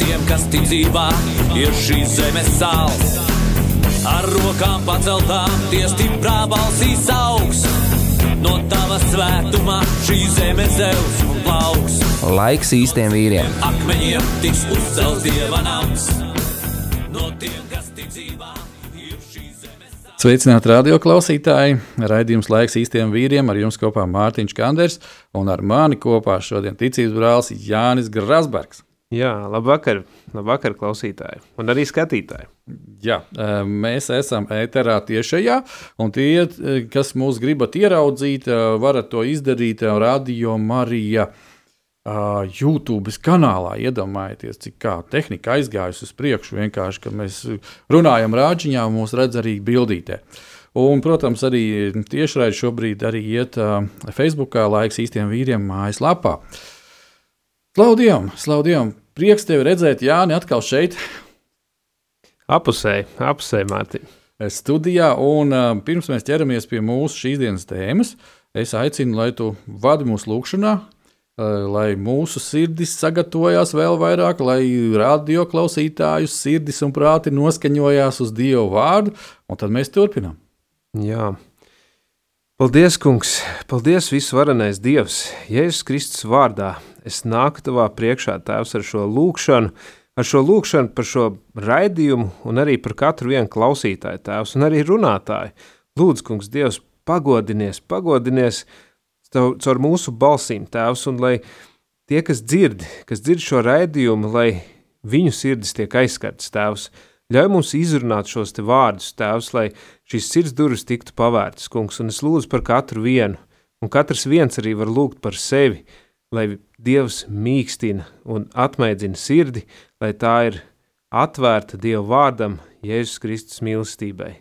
tiem, kas tic dzīvā, ir šīs zemes sāls. Ar rokām paceltām, tie stiprā balsīs augs. No tava svētumā šī zeme zeus un plauks. Laiks īstiem vīriem. Akmeņiem tiks uzcelts dieva nams. No tiem, kas tic dzīvā. Sveicināti radio klausītāji! Raidījums laiks īstiem vīriem ar jums kopā Mārtiņš Kanders un ar mani kopā šodien ticības brālis Jānis Grasbergs. Jā, labvakar, labvakar, klausītāji, un arī skatītāji. Jā, eh, mēs esam ēterā tiešajā, un tie, eh, kas mūs gribat ieraudzīt, eh, varat to izdarīt Radio Marija YouTube kanālā. Iedomājieties, cik tā tehnika aizgājusi uz priekšu. Vienkārši, kad mēs runājam rāģiņā, mūs redz arī bildītē. Un, protams, arī tiešraidē šobrīd arī iet Facebook laiks īstiem vīriem mājaslapā. Slaudījām, slaudījām. Prieks tevi redzēt, Jāni, atkal šeit. Apusēji, apusēji, Mārtiņ. Studijā, un pirms mēs ķeramies pie mūsu šīs dienas tēmas, es aicinu, lai tu vadi mūsu lūgšanā, lai mūsu sirdis sagatavojās vēl vairāk, lai radio klausītāju sirdis un prāti noskaņojās uz Dieva vārdu, un tad mēs turpinām. Jā. Paldies, kungs! Paldies, visvarenais Dievs! Jēzus Kristus vārdā es nāku tavā priekšā, Tēvs, ar šo lūgšanu, ar šo lūgšanu par šo raidījumu un arī par katru vienu klausītāju, Tēvs, un arī runātāju. Lūdzu, kungs, Dievs, pagodinies, pagodinies caur mūsu balsīm, Tēvs, un lai tie, kas dzird, kas dzird šo raidījumu, lai viņu sirdis tiek aizskarts, Tēvs, Ļauj mums izrunāt šos te vārdus, Tēvs, lai šīs sirds durvis tiktu pavērtas, kungs, un es lūdzu par katru vienu, un katrs viens arī var lūgt par sevi, lai Dievs mīkstina un atmaidzina sirdi, lai tā ir atvērta Dieva vārdam, Jēzus Kristus mīlestībai.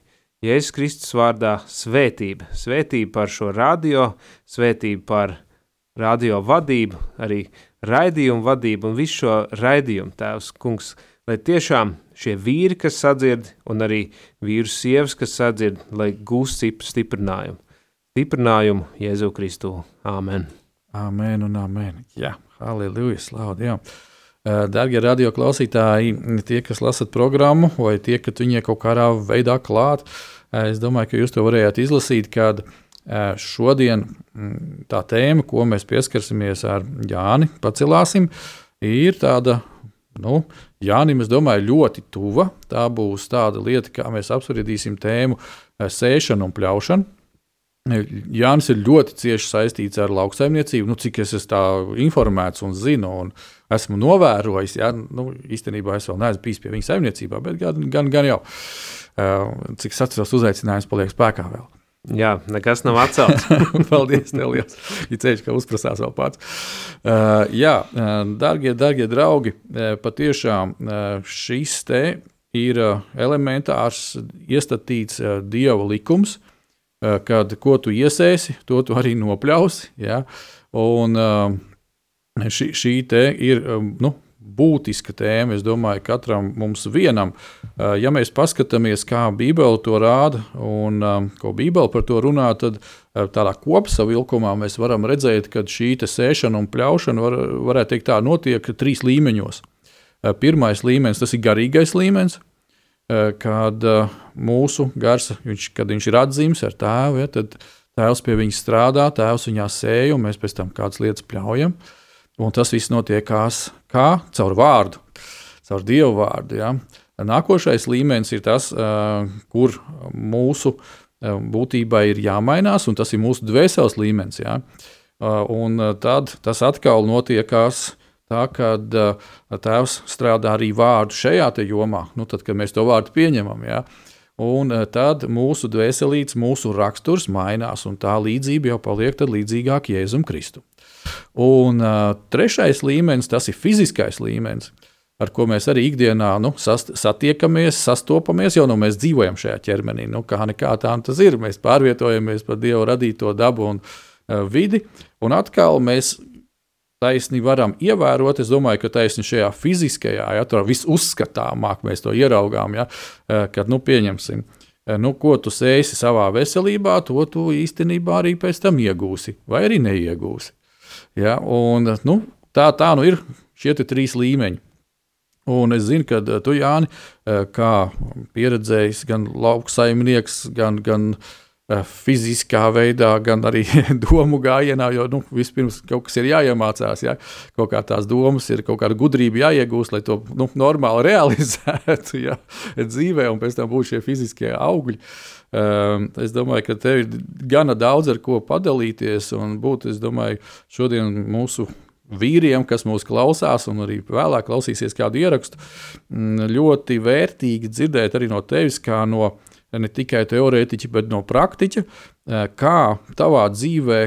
Jēzus Kristus vārdā svētība, svētība par šo radio, svētība par radio vadību, arī raidījumu vadību un visu šo raidījumu, Tēvs, kungs, lai tiešām šie vīri, kas sadzird, un arī vīru sievas, kas sadzird, lai gūst stiprinājumu. Stiprinājumu Jēzu Kristu. Āmen. Amen un amen. Jā, halleluja, slavu Dievam. Darbie radio klausītāji, tie, kas lasat programmu, vai tie, kas viņai kaut kādā veidā klāt, es domāju, ka jūs to varējāt izlasīt, kad šodien tā tēma, ko mēs pieskarsimies ar Jāni, pacelāsim, ir tāda Nu, Jānis, es domāju, ļoti tuva. Tā būs tāda lieta, kā mēs apspriedīsim tēmu eh, sēšanu un pļaušanu. Jānis ir ļoti cieši saistīts ar lauksaimniecību, nu, cik es esmu informēts un zinu, un esmu novērojis. Jā, nu, īstenībā es vēl neesmu bijis pie viņa saimniecībā, bet gan, gan, gan jau, eh, cik atceros, uzaicinājums paliek spēkā vēl. Jā, nekas nav atcelts. Paldies, Liels. Ir ceļš, ka uzprasās vēl pats. Uh, jā, uh, darbie, darbie draugi, uh, patiešām uh, šis te ir uh, elementārs, iestatīts uh, dieva likums, uh, kad ko tu iesēsi, to tu arī nopļausi. Ja? Un uh, šī, šī ir um, nu, būtiska tēma, es domāju, katram mums vienam. Eh, ja mēs paskatāmies, kā Bībele to rāda un eh, ko Bībele par to runā, tad eh, tādā kopsavilkumā mēs varam redzēt, ka šī sēšana un pļaušana var, varētu teikt tā notiek trīs līmeņos. Pirmais līmenis tas ir garīgais līmenis, kad mūsu gars, viņš, kad viņš ir atzīmes ar tēvu, ja, tad tēvs pie viņa strādā, tēvs viņā sēž, un mēs pēc tam kādas lietas pļaujam. Uh, Un tas viss notiekās kā caur vārdu, caur dievu vārdu. Ja. Nākošais līmenis ir tas, kur mūsu būtībai ir jāmainās, un tas ir mūsu dvēseles līmenis. Ja. Un tad tas atkal notiekās tā, kad Tēvs strādā arī vārdu šajā jomā, nu, tad, kad mēs to vārdu pieņemam. Ja. Un tad mūsu dvēselītes, mūsu raksturs mainās, un tā līdzība jau paliek līdzīgāka Jēzum Kristum. Un uh, trešais līmenis, tas ir fiziskais līmenis, ar ko mēs arī ikdienā nu, sast, satiekamies, sastopamies, jau nu mēs dzīvojam šajā ķermenī. Nu, kā nekā tā tas ir, mēs pārvietojamies pa Dievu radīto dabu un uh, vidi, un atkal mēs taisni varam ievērot. Es domāju, ka taisni šajā fiziskajā, ja tā visuzskatāmāk mēs to ieraugām, ja, kad nu, pieņemsim. Nu, ko tu sēsi savā veselībā, to tu īstenībā arī pēc tam iegūsi, vai arī neiegūsi. Ja, un, nu, tā, tā nu ir šie trīs līmeņi. Un es zinu, ka tu, Jāni, kā pieredzējis gan lauksaimnieks, gan, gan uh, Eh, fiziskā veidā, gan arī domu gājienā, jo nu, vispirms kaut kas ir jāiemācās. Ja? Kaut kā tās domas ir, kaut kāda gudrība jāiegūst, lai to nu, normāli realizētu ja? dzīvē, un pēc tam būtu šie fiziskie augļi. Um, es domāju, ka tev ir gana daudz ar ko padalīties, un būtu, es domāju, šodien mūsu vīriem, kas mūs klausās, un arī vēlāk klausīsies kādu ierakstu, mm, ļoti vērtīgi dzirdēt arī no tevis, kā no ne tikai teorētiķi, bet no praktiķa, eh, kā tavā dzīvē,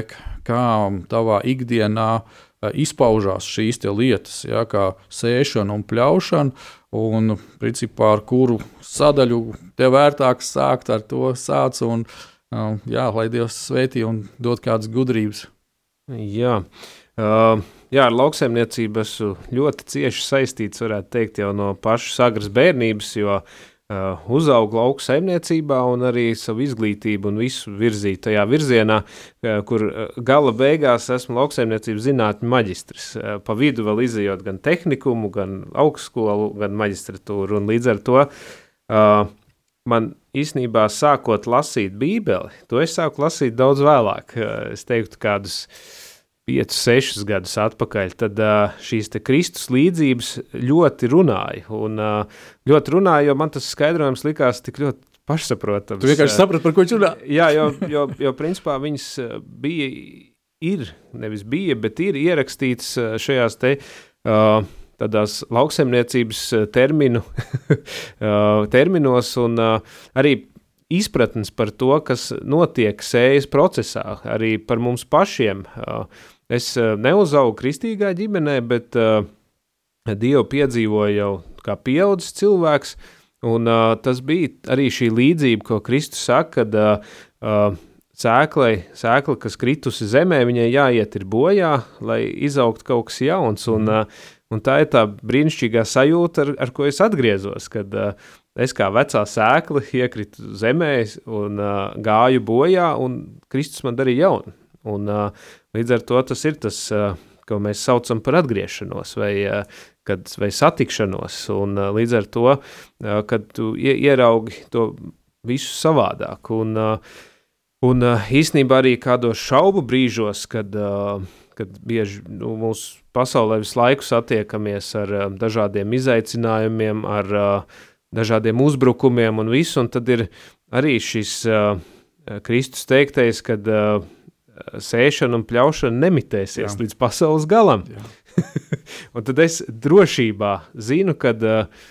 kā tavā ikdienā eh, izpaužās šīs lietas, ja, kā sēšana un pļaušana, un principā ar kuru sadaļu tev vērtāk sākt ar to sāc, un eh, jā, lai Dievs svētī un dod kādas gudrības. Jā. Uh, jā, ar lauksaimniecību esmu ļoti cieši saistīts, varētu teikt, jau no pašas agras bērnības, jo uh, Uh, uzaugu lauku saimniecībā un arī savu izglītību un visu virzīt tajā virzienā, uh, kur uh, gala beigās esmu lauksaimniecības zinātņu maģistrs. Pa vidu vēl izējot gan tehnikumu, gan augstskolu, gan maģistratūru, un līdz ar to man īstenībā sākot lasīt bībeli, to es sāku lasīt daudz vēlāk, es teiktu kādus 5, 6 gadus atpakaļ, tad šīs Kristus līdzības ļoti runāja. Un, ļoti runāja, jo man tas skaidrojums likās tik ļoti pašsaprotams. Tu vienkārši saprati, par ko viņš runā. Jā, jo, jo, jo principā viņas bija, ir, nevis bija, bet ir ierakstītas šajās te. Uh, tādās lauksaimniecības terminu, terminos, un arī izpratnes par to, kas notiek sējas procesā, arī par mums pašiem. Es eh, neuzaugu kristīgā ģimenē, bet uh, Dievu piedzīvoju jau kā pieaudzis cilvēks, un tas bija arī šī līdzība, ko Kristus saka, kad sēklai, sēkla, kas kritusi zemē, viņai jāiet ir bojā, lai izaugtu kaut kas jauns, un, un tā ir tā brīnišķīgā sajūta, ar, ar ko es atgriezos, kad uh, es kā vecā sēkla iekritu zemē un uh, gāju bojā, un Kristus man darīja jaunu. Un, uh, līdz ar to tas ir tas, uh, ko mēs saucam par atgriešanos vai, uh, kad, vai satikšanos. Un, uh, līdz ar to, uh, kad tu ieraugi to visu savādāk. Un, uh, un uh, īsnībā arī kādos šaubu brīžos, kad, uh, kad bieži nu, mūsu pasaulē visu laiku satiekamies ar uh, dažādiem izaicinājumiem, ar uh, dažādiem uzbrukumiem un visu, un tad ir arī šis uh, Kristus teiktais, kad uh, sēšana un pļaušana nemitēsies Jā. līdz pasaules galam. un tad es drošībā zinu, ka uh,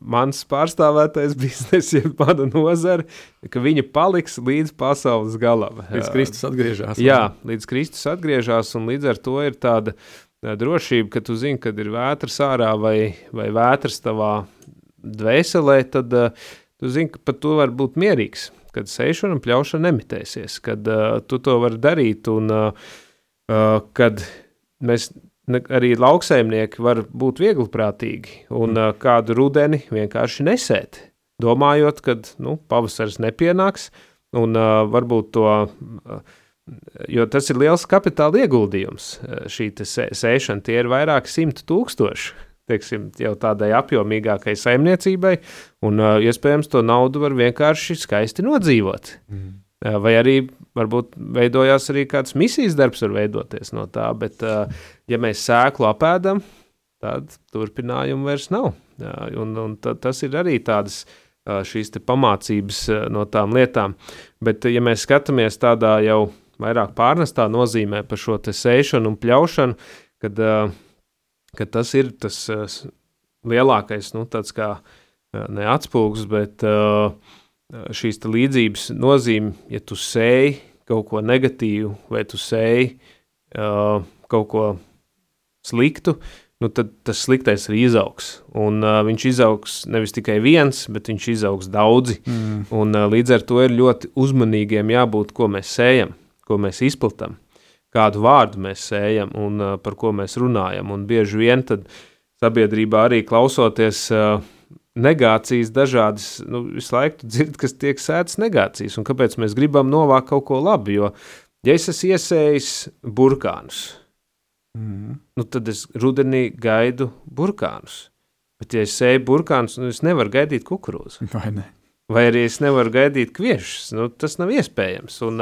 mans pārstāvētais biznesa, ja mana nozara, ka viņa paliks līdz pasaules galam. Līdz Kristus atgriežas. Jā, līdz Kristus atgriežas, un līdz ar to ir tāda drošība, ka tu zini, kad ir vētras ārā vai, vai vētras tavā dvēselē, tad uh, tu zini, ka par to var būt mierīgs kad sēšana un pļaušana nemitēsies, kad uh, tu to vari darīt un uh, uh, kad mēs ne, arī lauksaimnieki var būt viegliprātīgi un uh, kādu rudeni vienkārši nesēt, domājot, ka nu, pavasaris nepienāks un uh, varbūt to. Uh, Jo tas ir liels kapitāla ieguldījums. Šī sēšana tie ir vairāk simti tūkstoši teiksim, jau tādai apjomīgākai saimniecībai, un uh, iespējams to naudu var vienkārši skaisti nodzīvot. Mm. Uh, vai arī varbūt veidojās arī kāds misijas darbs, var veidoties no tā, bet uh, ja mēs sēklu apēdam, tad turpinājumu vairs nav. Uh, un, un tas ir arī tādas šīs pamācības no tām lietām. Bet, ja mēs skatāmies tādā jau vairāk pārnestā nozīmē par šo sēšanu un pļaušanu, kad uh, ka tas ir tas uh, lielākais, nu, tāds kā uh, neatspūgs, bet uh, šīs līdzības nozīme, ja tu sēji kaut ko negatīvu vai tu sēji uh, kaut ko sliktu, nu, tad tas sliktais arī izaugs. Un, uh, viņš izaugs nevis tikai viens, bet viņš izaugs daudzi. Mm. Un, uh, līdz ar to ir ļoti uzmanīgiem jābūt, ko mēs sējam, ko mēs izplatām, kādu vārdu mēs sējam un uh, par ko mēs runājam. Un bieži vien tad sabiedrībā arī klausoties. Uh, negācijas dažādas, nu, visu laiku dzird, kas tiek sētas negācijas, un kāpēc mēs gribam novākt kaut ko labu, jo, ja es esmu iesējis burkānus, mm. nu, tad es rudenī gaidu burkānus, bet ja es sēju burkānus, nu, es nevaru gaidīt kukurūzu. Vai ne? Vai arī es nevaru gaidīt kviešus, nu, tas nav iespējams, un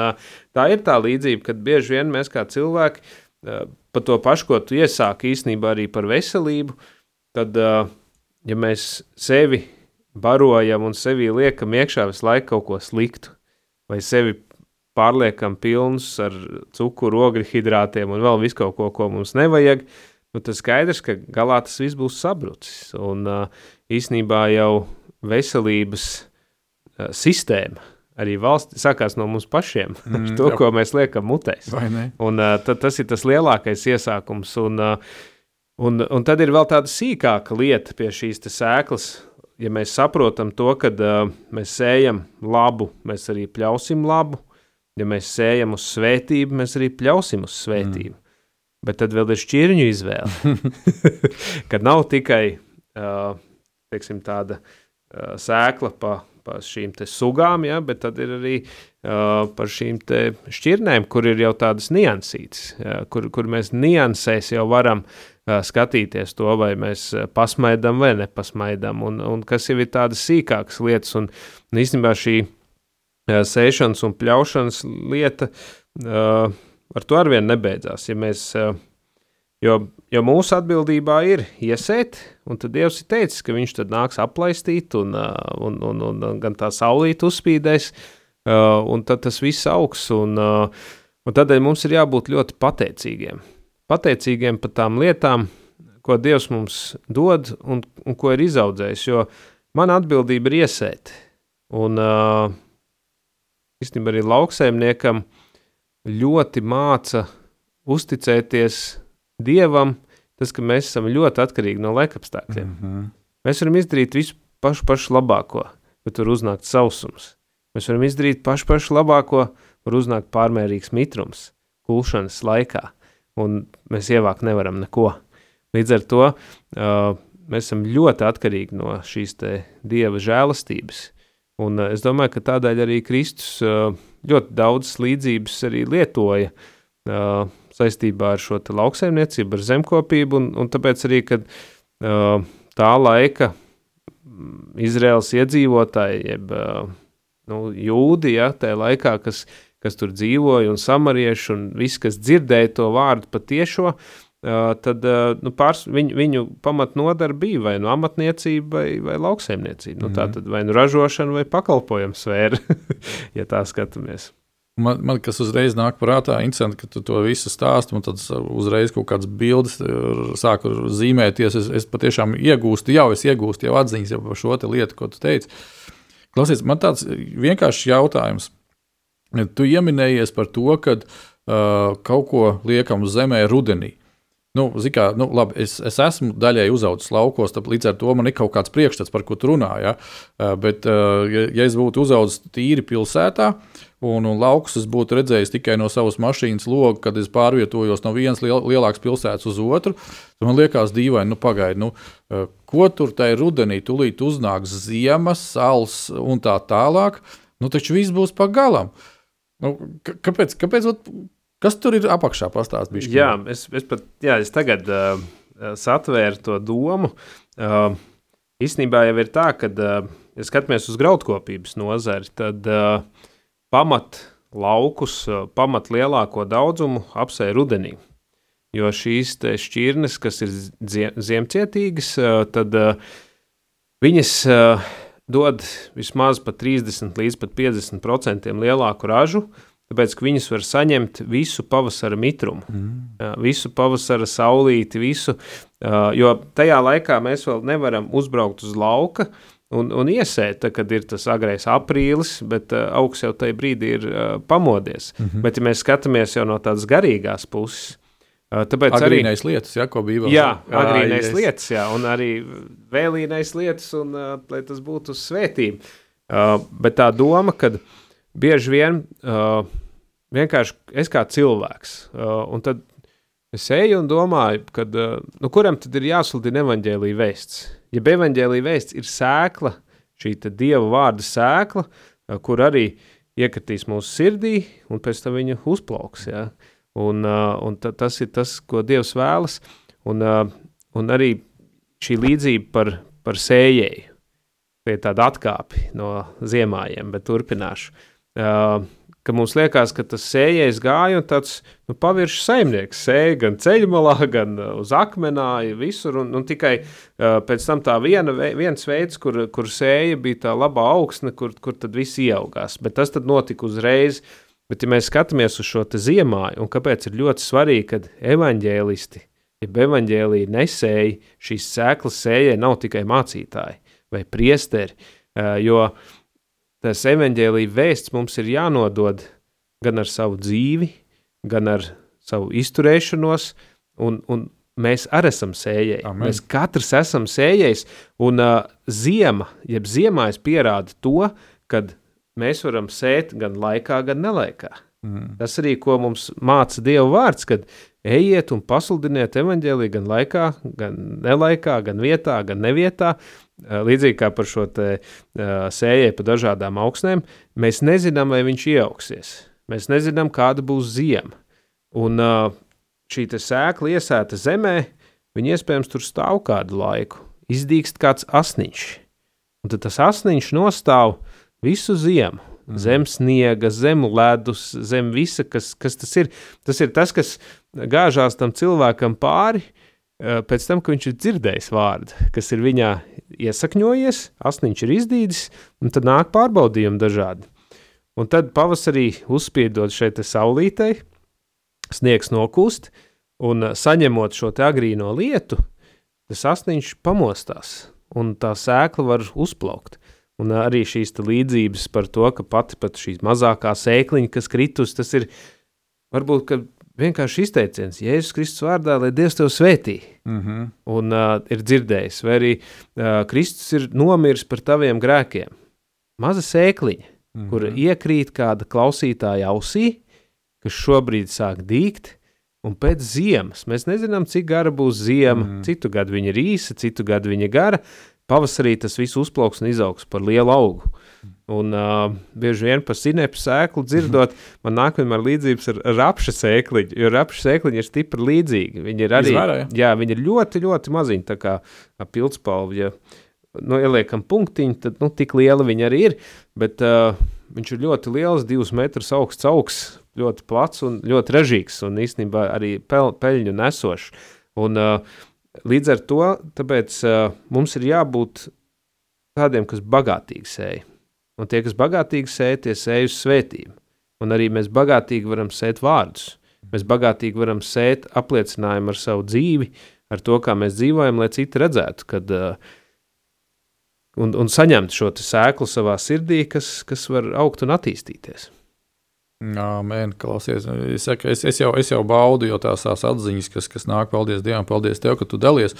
tā ir tā līdzība, kad bieži vien mēs kā cilvēki par to pašu, ko tu iesāki īstenībā arī par veselību, tad ja mēs sevi barojam un sevi liekam iekšā visu laiku kaut ko sliktu, vai sevi pārliekam pilnus ar cukuru, ogļu hidrātiem un vēl visu kaut ko, ko mums nevajag, nu, tas skaidrs, ka galā tas viss būs sabrucis. Un īsnībā jau veselības sistēma arī valsts sākās no mums pašiem, mm, to, jā. ko mēs liekam mutēs. Un, uh, tad, tas ir tas lielākais iesākums. Un, uh, Un, un tad ir vēl tāda sīkāka lieta pie šīs sēklas. Ja mēs saprotam to, ka uh, mēs sējam labu, mēs arī pļausim labu. Ja mēs sējam uz svētību, mēs arī pļausim uz svētību. Mm. Bet tad vēl ir šķirņu izvēle. kad nav tikai uh, teiksim, tāda uh, sēkla pa, pa šīm sugām, ja, bet tad ir arī uh, par šīm šķirnēm, kur ir jau tādas niansītas, ja, kur, kur mēs niansēs jau varam uh, skatīties to, vai mēs pasmaidām vai nepasmaidām, un, un kas jau ir tādas sīkākas lietas, un, un īstenībā šī sēšanas un pļaušanas lieta uh, ar to arvien nebeidzās. Ja mēs, uh, jo, jo mūsu atbildībā ir iesēt, un tad Dievs ir teicis, ka viņš tad nāks aplaistīt, un, un, un, un, un gan tā saulīt uzspīdēs, un tad tas viss augs, un, un tādēļ mums ir jābūt ļoti pateicīgiem pateicīgiem par tām lietām, ko Dievs mums dod un, un ko ir izaudzējis. Jo mana atbildība ir iesēt. Un īstenībā arī lauksaimniekam ļoti māca uzticēties Dievam, tas, ka mēs esam ļoti atkarīgi no laikapstākļiem. Mm -hmm. Mēs varam izdarīt visu pašu, pašu labāko, bet tur uznākt sausums. Mēs varam izdarīt pašu, pašu labāko, var uznākt pārmērīgs mitrums kulšanas laikā un mēs ievākt nevaram neko. Līdz ar to uh, mēs esam ļoti atkarīgi no šīs dieva žēlastības. Un, uh, es domāju, ka tādēļ arī Kristus uh, ļoti daudzas līdzības arī lietoja uh, saistībā ar šo lauksaimniecību, ar zemkopību, un, un tāpēc arī, kad uh, tā laika mm, Izraels iedzīvotāji, jeb uh, nu, jūdi, ja, tajā laikā, kas kas tur dzīvoja, un samarieši, un viss, kas dzirdēja to vārdu patiešo, Uh, tad uh, nu, pārs, viņu, viņu pamatnodara bija vai nu amatniecība, vai, vai lauksaimniecība. Mm -hmm. nu, tā mhm. tad vai nu ražošana, vai pakalpojuma sfēra, ja tā skatāmies. Man, man kas uzreiz nāk prātā, interesanti, ka tu to visu stāsti, un tad uzreiz kaut kādas bildes sāku zīmēties. Es, es patiešām iegūstu, jau es iegūstu jau atziņas jau par šo lietu, ko tu teici. Klausies, man tāds vienkāršs jautājums Tu ieminējies par to, ka uh, kaut ko liekam uz zemē rudenī. Nu, kā, nu, labi, es, es esmu daļai uzaugusi laukos, tad līdz ar to man ir kaut kāds priekšstats, par ko tu runā. Ja? Uh, bet, uh, ja, ja es būtu uzaugusi tīri pilsētā, un, un laukus es būtu redzējis tikai no savas mašīnas loga, kad es pārvietojos no vienas liel, lielākas pilsētas uz otru, tad man liekas, dīvaini, nu, pagaidi, nu, uh, ko tur tajā rudenī tūlīt uznāks ziemas, sals un tā tālāk. Nu, taču viss būs pa galam. Uh, Nu, kāpēc, kāpēc, kas tur ir apakšā pastāstījis? Jā, es, es pat jā, es tagad uh, satvēru to domu. Uh, īstenībā jau ir tā, ka, uh, ja skatāmies uz graudkopības nozari, tad uh, pamat laukus, uh, pamat lielāko daudzumu apsēja rudenī. Jo šīs šķirnes, kas ir ziem, ziemcietīgas, uh, tad uh, viņas dod vismaz pa 30 līdz pat 50% lielāku ražu, tāpēc ka viņas var saņemt visu pavasara mitrumu, mm. visu pavasara saulīti, visu, jo tajā laikā mēs vēl nevaram uzbraukt uz lauka un, un iesēt, kad ir tas agrais aprīlis, bet augs jau tajā brīdī ir pamodies. Mm -hmm. Bet, ja mēs skatāmies jau no tādas garīgās puses, Uh, tāpēc agrīnais arī lietas, ja, ko bija vēl. Jā, agrīnais jā, lietas, jā, un arī vēlīnais lietas, un uh, lai tas būtu uz svētību. Uh, bet tā doma, ka bieži vien uh, vienkārši es kā cilvēks, uh, un tad es eju un domāju, kad, uh, nu, kuram tad ir jāsludina evaņģēlīja vēsts? Ja evaņģēlīja vēsts ir sēkla, šī dieva vārda sēkla, uh, kur arī iekritīs mūsu sirdī, un pēc tam viņa uzplauks. Ja? Un, uh, un tas ir tas, ko Dievs vēlas. Un, un arī šī līdzība par, par sējēju. Tā ir tāda atkāpe no ziemājiem, bet turpināšu. Uh, ka mums liekas, ka tas sējējs gāja un tāds nu, paviršs saimnieks sēja gan ceļu malā, gan uz akmenāja, visur. Un, un tikai uh, pēc tam tā viena, viens veids, kur, kur sēja, bija tā labā augsne, kur, kur tad viss ieaugās. Bet tas tad notika uzreiz. Uh, Bet, ja mēs skatāmies uz šo ziemāju, un kāpēc ir ļoti svarīgi, kad evaņģēlisti, ja evaņģēlīja nesēji, šīs sēklas sējai nav tikai mācītāji vai priesteri, jo tas evaņģēlīja vēsts mums ir jānodod gan ar savu dzīvi, gan ar savu izturēšanos, un, un mēs arī esam sējēji. Amen. Mēs katrs esam sējējis, un uh, ziema, jeb ziemājas pierāda to, kad mēs varam sēt gan laikā, gan nelaikā. Mm. Tas arī, ko mums māca Dieva vārds, kad ejiet un pasludiniet evaņģēlīju gan laikā, gan nelaikā, gan vietā, gan nevietā. Līdzīgi kā par šo te, uh, sējēju pa dažādām augsnēm, mēs nezinām, vai viņš ieauksies. Mēs nezinām, kāda būs ziema. Un uh, šī sēkla iesēta zemē, viņa iespējams tur stāv kādu laiku, izdīkst kāds asniņš. Un tad tas asniņš nostāv visu ziemu. Mm. Zem sniega, zem ledus, zem visa, kas, kas tas ir. Tas ir tas, kas gāžās tam cilvēkam pāri, eh, pēc tam, kad viņš ir dzirdējis vārdu, kas ir viņā iesakņojies, asniņš ir izdīdis, un tad nāk pārbaudījumi dažādi. Un tad pavasarī uzspiedot šeit saulītei, sniegs nokūst, un eh, saņemot šo agrīno lietu, tas asniņš pamostās, un tā sēkla var uzplaukt. Un arī šīs līdzības par to, ka pati pat šī mazākā sēkliņa, kas kritus, tas ir varbūt vienkārši izteiciens, Jēzus Kristus vārdā, lai Dievs tevi svētī. Mm -hmm. Un uh, ir dzirdējis, vai arī uh, Kristus ir nomiris par taviem grēkiem. Maza sēkliņa, mm -hmm. kur iekrīt kāda klausītāja ausī, kas šobrīd sāk dīgt, un pēc ziemas mēs nezinām, cik gara būs ziema. Mm. Citu gadu viņa ir īsa, citu gadu viņa gara, pavasarī tas viss uzplauks un izaugs par lielu augu. Un uh, bieži vien par sinepu sēklu dzirdot, man nāk vienmēr līdzības ar rapša sēkliņu, jo rapša sēkliņa ir stipri līdzīga. Viņi ir arī, Izvērā, ja? jā, viņi ir ļoti, ļoti maziņi, tā kā pildspalvi, ja nu, ieliekam punktiņu, tad, nu, tik liela viņa arī ir, bet uh, viņš ir ļoti liels, divus metrus augsts augs, ļoti plats un ļoti ražīgs un īstenībā arī pel, peļņu nesošs. Un uh, Līdz ar to tāpēc, uh, mums ir jābūt tādiem, kas bagātīgi sēž. Un tie, kas bagātīgi sēž, tie sēž uz svētību. Un arī mēs bagātīgi varam sēt vārdus. Mēs bagātīgi varam sēt apliecinājumu ar savu dzīvi, ar to, kā mēs dzīvojam, lai citi redzētu, kad, uh, un, un saņemt šo sēklu savā sirdī, kas, kas var augt un attīstīties. Amen, klausies. Es, saku, es, es, jau, es jau baudu jau tās, tās atziņas, kas, kas nāk. Paldies Dievam, paldies Tev, ka Tu dalies.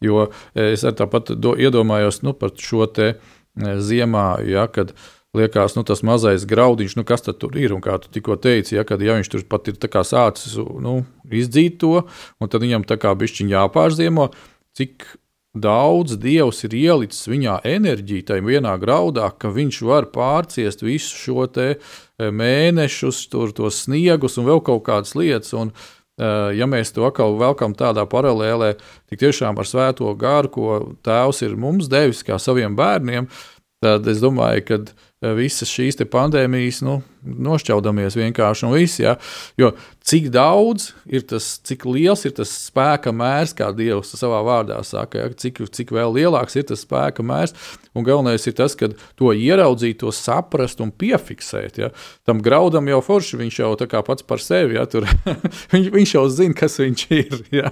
Jo es arī tāpat do, iedomājos nu, par šo te ziemā, ja, kad liekas, nu, tas mazais graudiņš, nu, kas tur ir. Un kā tu tikko teici, ja, kad ja viņš tur pat ir sācis nu, izdzīt to, un tad viņam tā kā bišķiņā jāpārziemo, cik daudz dievs ir ielicis viņā enerģiju, tajā vienā graudā, ka viņš var pārciest visu šo te mēnešus, tur tos sniegus un vēl kaut kādas lietas. Un, eh, ja mēs to atkal velkam tādā paralēlē, tik tiešām ar svēto gāru, ko Tēvs ir mums devis kā saviem bērniem, tad es domāju, ka eh, visas šīs pandēmijas nu, nošķaudamies vienkārši un viss. Ja? Jo cik daudz ir tas, cik liels ir tas spēka mērs, kā Dievs savā vārdā saka, ja? cik, cik vēl lielāks ir tas spēka mērs. Un galvenais ir tas, ka to ieraudzīt, to saprast un piefiksēt. Ja? Tam graudam jau forši, viņš jau pats par sevi, ja? Tur, viņš, viņš jau zina, kas viņš ir. Ja?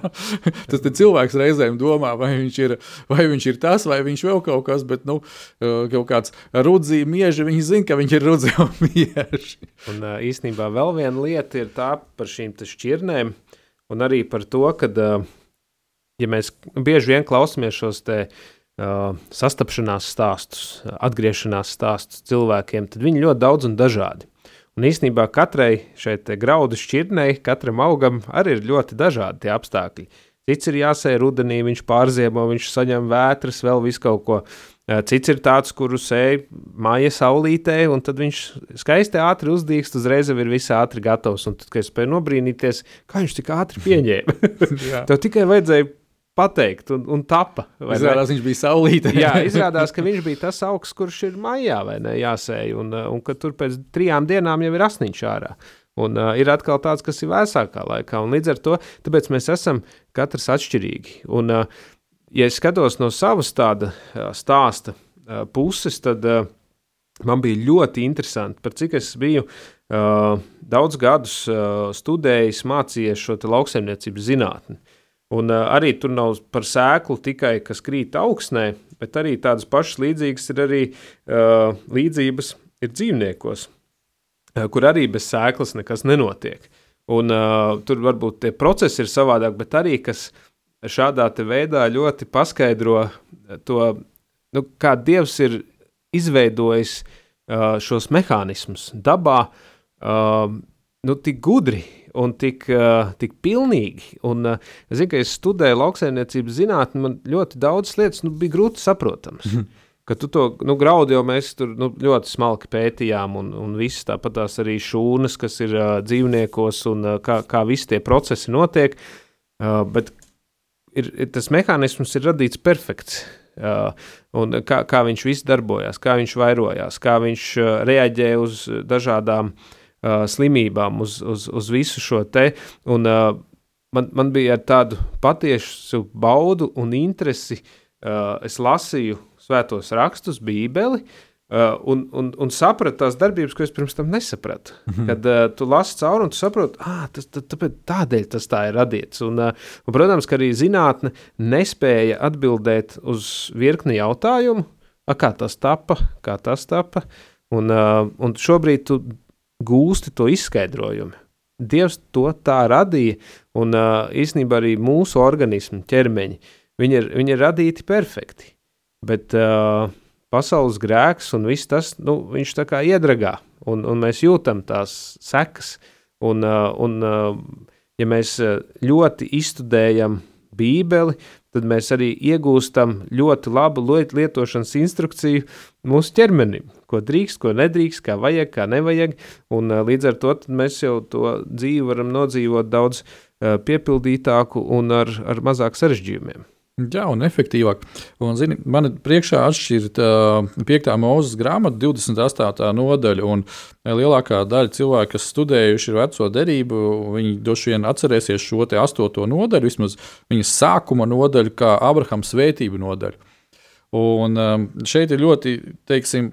Tas cilvēks reizēm domā, vai viņš, ir, vai viņš ir tas, vai viņš vēl kaut kas, bet nu, kaut kāds rudzīgi mieži, viņš zina, ka viņš ir rudzīgi un mieži. Un īstenībā vēl viena lieta ir tā par šīm šķirnēm. un arī par to, ka, ja mēs bieži vien klausāmies šos te uh, sastapšanās stāstus, atgriešanās stāstus cilvēkiem, tad viņi ļoti daudz un dažādi. Un īsnībā katrai šai graudu šķirnei, katram augam arī ir ļoti dažādi apstākļi. Cits ir jāsēja rudenī, viņš pārziemo, viņš saņem vētras, vēl visu kaut ko. Cits ir tāds, kuru sēž māja saulītē, un tad viņš skaisti ātri uzdīkst, uzreiz ir viss ātri gatavs. Un tad, kad es spēju nobrīnīties, kā viņš tik ātri pieņēma, tev tikai vajadzēja pateikt, un, un tapa. Izrādās, viņš bija saulītē. Jā, izrādās, ka viņš bija tas augs, kurš ir maijā vai ne jāsēj, un, un ka tur pēc trijām dienām jau ir asniņš ārā. Un uh, ir atkal tāds, kas ir vēsākā laikā, un līdz ar to mēs esam katrs atšķirīgi. Un, uh, ja es skatos no savas tāda stāsta puses, tad man bija ļoti interesanti, par cik es biju uh, daudz gadus uh, studējis, mācījies šo lauksaimniecības zinātni. Un uh, arī tur nav par sēklu tikai, kas krīt augsnē, bet arī tādas pašas līdzīgas ir arī uh, līdzības ir dzīvniekos, uh, kur arī bez sēklas nekas nenotiek. Un, uh, tur varbūt tie procesi ir savādāk, bet arī kas šādā veidā ļoti paskaidro to, nu, kā Dievs ir izveidojis uh, šos mehānismus dabā, uh, nu, tik gudri un tik, uh, tik pilnīgi. Un, uh, es zinu, ka es studēju lauksaimniecības zinātnē, man ļoti daudz lietas nu, bija grūti saprotamas. Mm -hmm. Ka tu to nu, graudu jau mēs tur nu, ļoti smalki pētījām, un, un viss tāpat arī šūnas, kas ir uh, dzīvniekos, un uh, kā, kā visi tie procesi notiek. Uh, bet ir, ir tas mehānisms ir radīts perfekts. Uh, un kā, kā viņš viss darbojās, kā viņš vairojās, kā viņš uh, reaģē uz dažādām uh, slimībām, uz, uz, uz visu šo te. Un, uh, man, man bija ar tādu patiesu baudu un interesi. Uh, es lasīju svētos rakstus, Bībeli, uh, un, un, un sapratu tās darbības, ko es pirms tam nesapratu. Mm -hmm. Kad uh, tu lasi cauri un tu saproti, ah, tas, tā, tāpēc, tādēļ tas tā ir radīts. Un, uh, un, protams, ka arī zinātne nespēja atbildēt uz virkni jautājumu, a, kā tas tapa, kā tas tapa. Un, uh, un šobrīd tu gūsti to izskaidrojumu. Dievs to tā radīja, un uh, īstenībā arī mūsu organismu ķermeņi, viņi ir, viņi ir radīti perfekti. Bet uh, pasaules grēks un viss tas, nu, viņš tā kā iedragā, un, un mēs jūtam tās sekas. Un, uh, un, uh, ja mēs ļoti izstudējam Bībeli, tad mēs arī iegūstam ļoti labu lietošanas instrukciju mūsu ķermenim, ko drīkst, ko nedrīkst, kā vajag, kā nevajag. Un, līdz ar to mēs jau to dzīvi varam nodzīvot daudz piepildītāku un ar, ar mazāk sarežģījumiem. Jā, un efektīvāk. Un, zini, man priekšā atšķirt uh, 5. mūzes grāmata, 28. nodaļa. Un lielākā daļa cilvēku, kas studējuši ir veco derību, viņi droši vien atcerēsies šo 8. nodaļu, vismaz viņas sākuma nodaļu, kā Abrahama svētību nodaļu. Un um, šeit ir ļoti, teiksim,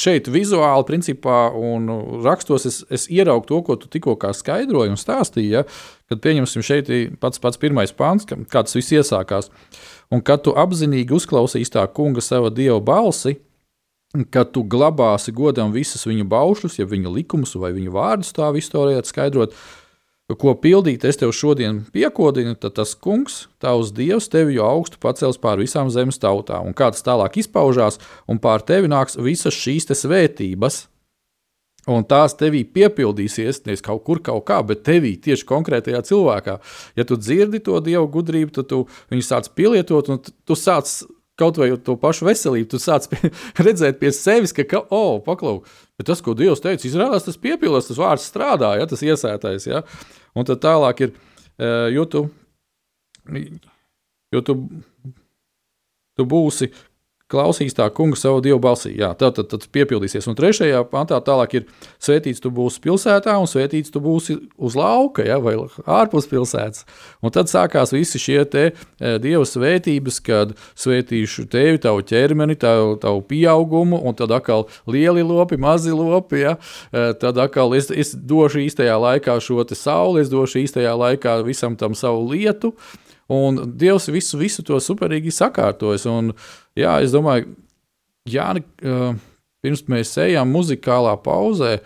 šeit vizuāli, principā, un rakstos es, es ieraugu to, ko tu tikko skaidroji un stāstīji. Ja, kad pieņemsim šeit pats, pats pirmais pāns, kā tas viss iesākās. Un kad tu apzinīgi uzklausīsi tā kunga sava dieva balsi, kad tu glabāsi godam visus viņa baušļus, ja viņa likumus vai viņa vārdus tā visu varētu skaidrot, ko pildīt, es tev šodien piekodinu, tad tas kungs, tavs dievs, tevi jau augstu pacels pār visām zemes tautām. Un kā tas tālāk izpaužās, un pār tevi nāks visas šīs svētības. Un tās tevī piepildīsies, nevis kaut kur, kaut kā, bet tevī tieši konkrētajā cilvēkā. Ja tu dzirdi to dievu gudrību, tad tu viņu sāc pielietot, un tu sāc kaut vai to pašu veselību, tu sāc pie, redzēt pie sevis, ka, ka oh, paklau, bet tas, ko Dievs teica, izrādās, tas piepildās, tas vārds strādā, ja tas iesētais. Ja? Un tad tālāk ir, jo tu, jo tu, tu būsi klausīs tā kunga savu dievu balsī. Jā, tā tad, tad piepildīsies. Un trešajā pantā tālāk ir svētīts tu būsi pilsētā un svētīts tu būsi uz lauka ja, vai ārpus pilsētas. Un tad sākās visi šie te e, dieva svētības, kad svētīšu tevi, tavu ķermeni, tavu, tavu pieaugumu, un tad atkal lieli lopi, mazi lopi. Ja, e, tad atkal es, es došu īstajā laikā šo sauli, es došu īstajā laikā visam tam savu lietu. Un Dievs visu, visu to superīgi sakārtojas. Un, jā, es domāju, Jāni, pirms mēs ejam muzikālā pauzē,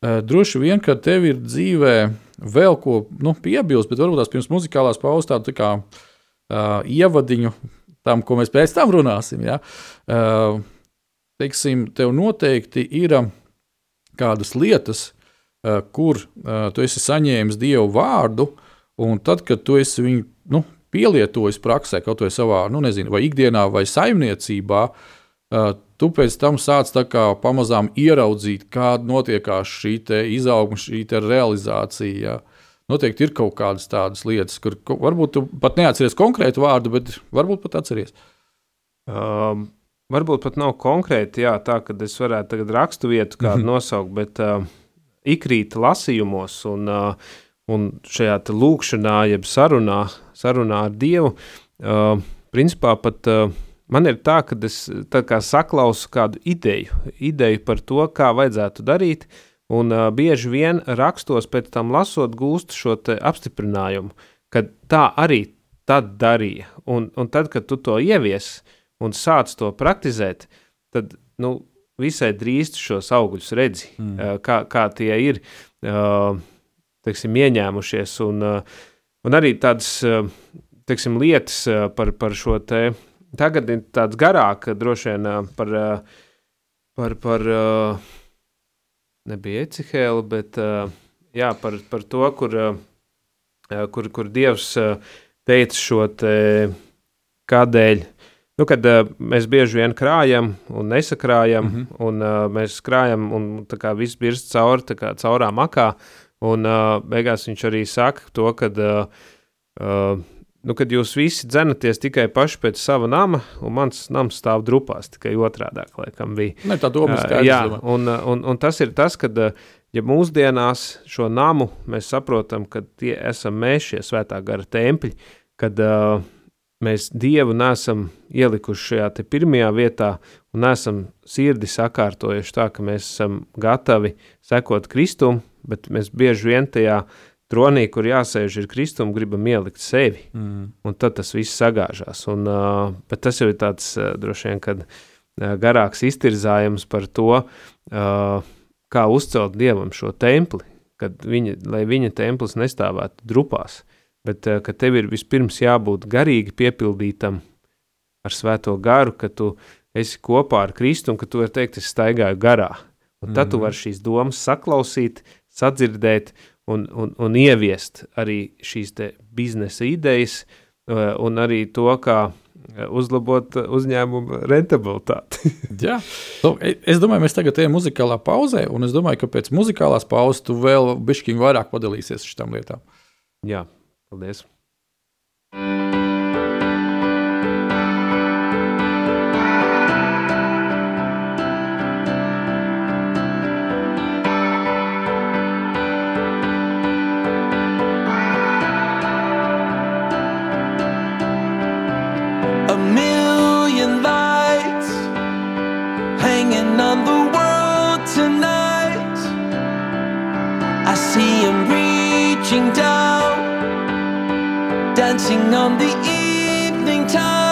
droši vien, ka tev ir dzīvē vēl ko nu, piebilst, bet varbūt tās pirms muzikālās pauzes tādu tā kā, uh, ievadiņu tam, ko mēs pēc tam runāsim. Ja? Uh, teiksim, tev noteikti ir kādas lietas, uh, kur uh, tu esi saņēmis dievu vārdu, un tad, kad tu esi viņu nu, pielietojis praksē, kaut vai savā, nu, nezinu, vai ikdienā, vai saimniecībā, tu pēc tam sāc pamazām ieraudzīt, kāda notiekās šī izaugsme, šī realizācija. Ja? Noteikti ir kaut kādas tādas lietas, kur varbūt tu pat neatceries konkrētu vārdu, bet varbūt pat atceries. Um, varbūt pat nav konkrēti jā, tā, ka es varētu tagad rakstu vietu kādu -hmm. nosaukt, bet uh, ikrīt lasījumos un, uh, un šajā lūkšanā, jeb sarunā, sarunā ar Dievu, uh, principā pat uh, man ir tā, ka es tā kā saklausu kādu ideju, ideju par to, kā vajadzētu darīt, Un uh, bieži vien rakstos pēc tam lasot, gūst šo apstiprinājumu, ka tā arī tad darīja. Un, un tad, kad tu to ievies un sāc to praktizēt, tad nu, visai drīz šos augļus redzi, mm. uh, kā, kā tie ir uh, teiksim, ieņēmušies. Un, uh, un arī tādas uh, teiksim, lietas uh, par, par šo te. Tagad ir tāds garāk, droši vien uh, par, uh, par, par uh, nebija Ecihēla, bet uh, jā, par, par to, kur, uh, kur, kur Dievs uh, teica šo te, kādēļ. Nu, kad uh, mēs bieži vien krājam un nesakrājam, mm -hmm. un uh, mēs krājam, un tā kā viss birst cauri, tā kā caurā makā, un uh, beigās viņš arī saka to, ka uh, nu, kad jūs visi dzenaties tikai paši pēc sava nama, un mans nams stāv drupās, tikai otrādi, laikam, bija. Ne, tā doma ir skaidrs. Jā, un, un, un tas ir tas, ka, ja mūsdienās šo namu mēs saprotam, ka tie esam mēs, šie svētā gara tempļi, kad uh, mēs Dievu nesam ielikuši šajā pirmajā vietā un nesam sirdi sakārtojuši tā, ka mēs esam gatavi sekot Kristum, bet mēs bieži vien tajā tronī, kur jāsēž ir Kristum, gribam ielikt sevi. Mm. Un tad tas viss sagāžās. Un, uh, bet tas jau ir tāds uh, droši vien, kad uh, garāks iztirzājums par to, uh, kā uzcelt Dievam šo templi, kad viņa, lai viņa templis nestāvētu drupās, bet uh, ka tev ir vispirms jābūt garīgi piepildītam ar svēto garu, ka tu esi kopā ar Kristu un ka tu vari teikt, es staigāju garā. Un tad mm. tu vari šīs domas saklausīt, sadzirdēt un, un, un ieviest arī šīs biznesa idejas uh, un arī to, kā uh, uzlabot uzņēmumu rentabilitāti. Jā, nu, e, es domāju, mēs tagad ejam muzikālā pauzē, un es domāju, ka pēc muzikālās pauzes tu vēl bišķiņu vairāk padalīsies šitām lietām. Jā, paldies! Dancing on the evening tide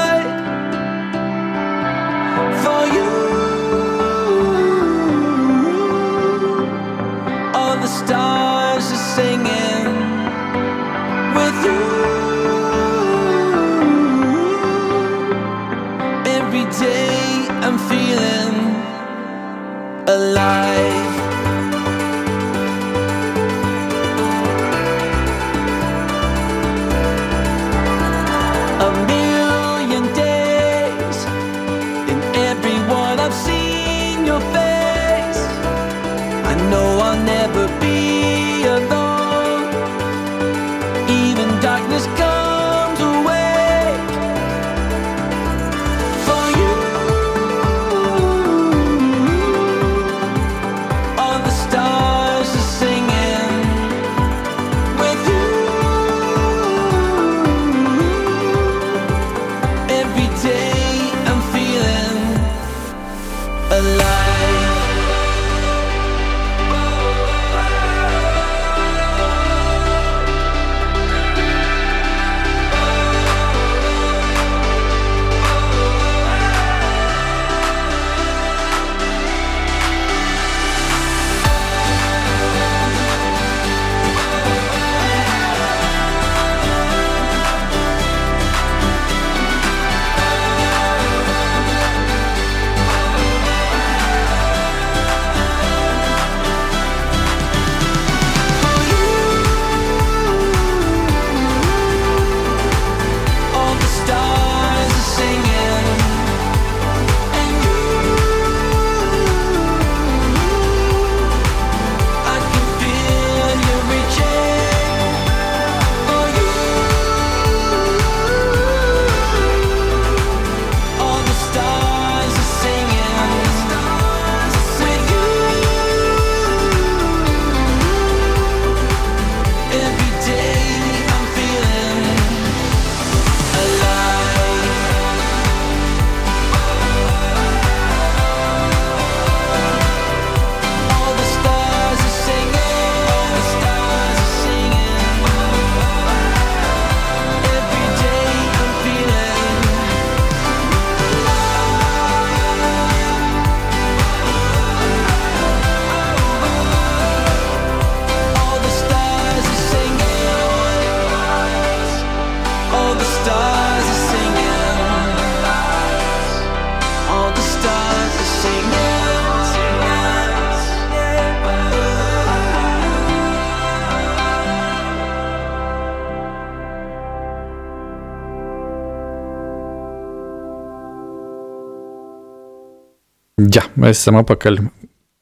Jā, mēs esam atpakaļ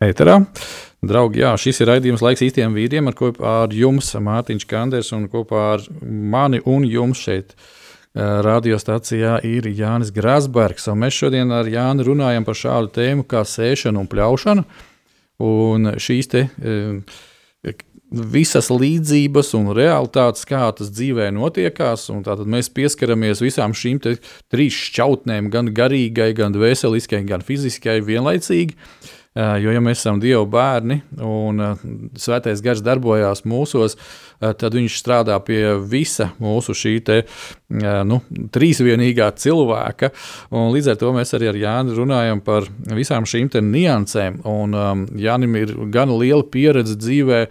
ēterā. Draugi, jā, šis ir raidījums laiks īstiem vīriem, ar kopā ar jums Mārtiņš Kanders un kopā ar mani un jums šeit. Radiostacijā ir Jānis Grasbergs, mēs šodien ar Jāni runājam par šādu tēmu kā sēšana un pļaušana. Un šīs te, e, visas līdzības un realitātes, kā tas dzīvē notiekās, tātad mēs pieskaramies visām šīm trīs šķautnēm, gan garīgai, gan veseliskai, gan fiziskai vienlaicīgi. Uh, Jo, ja mēs esam Dieva bērni un Svētais Gars darbojās mūsos, tad Viņš strādā pie visa mūsu šī te, nu, trīsvienīgā cilvēka. Līdz ar to mēs arī ar Jāni runājam par visām šīm niansēm. Un, um, Jānim ir gan liela pieredze dzīvē,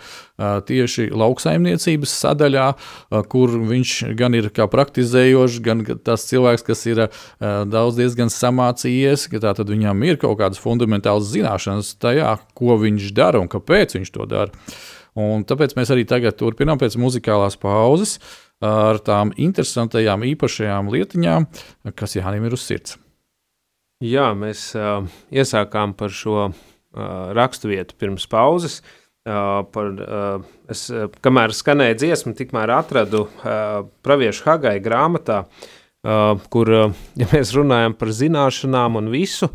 tieši lauksaimniecības sadaļā, kur viņš gan ir praktizējošs, gan tas cilvēks, kas ir daudz diezgan samācījies, ka tā tad viņam ir kaut kādas fundamentālas zināšanas tajā, ko viņš dara un kāpēc viņš to dara. Un tāpēc mēs arī tagad turpinām pēc muzikālās pauzes ar tām interesantajām, īpašajām lietiņām, kas Jānis ir uz sirds. Jā, mēs uh, iesākām par šo uh, raksturvietu pirms pauzes. Uh, par, es, kamēr skanēja dziesma, tikmēr atradu praviešu Hagai grāmatā, kur, ja mēs runājam par zināšanām un visu,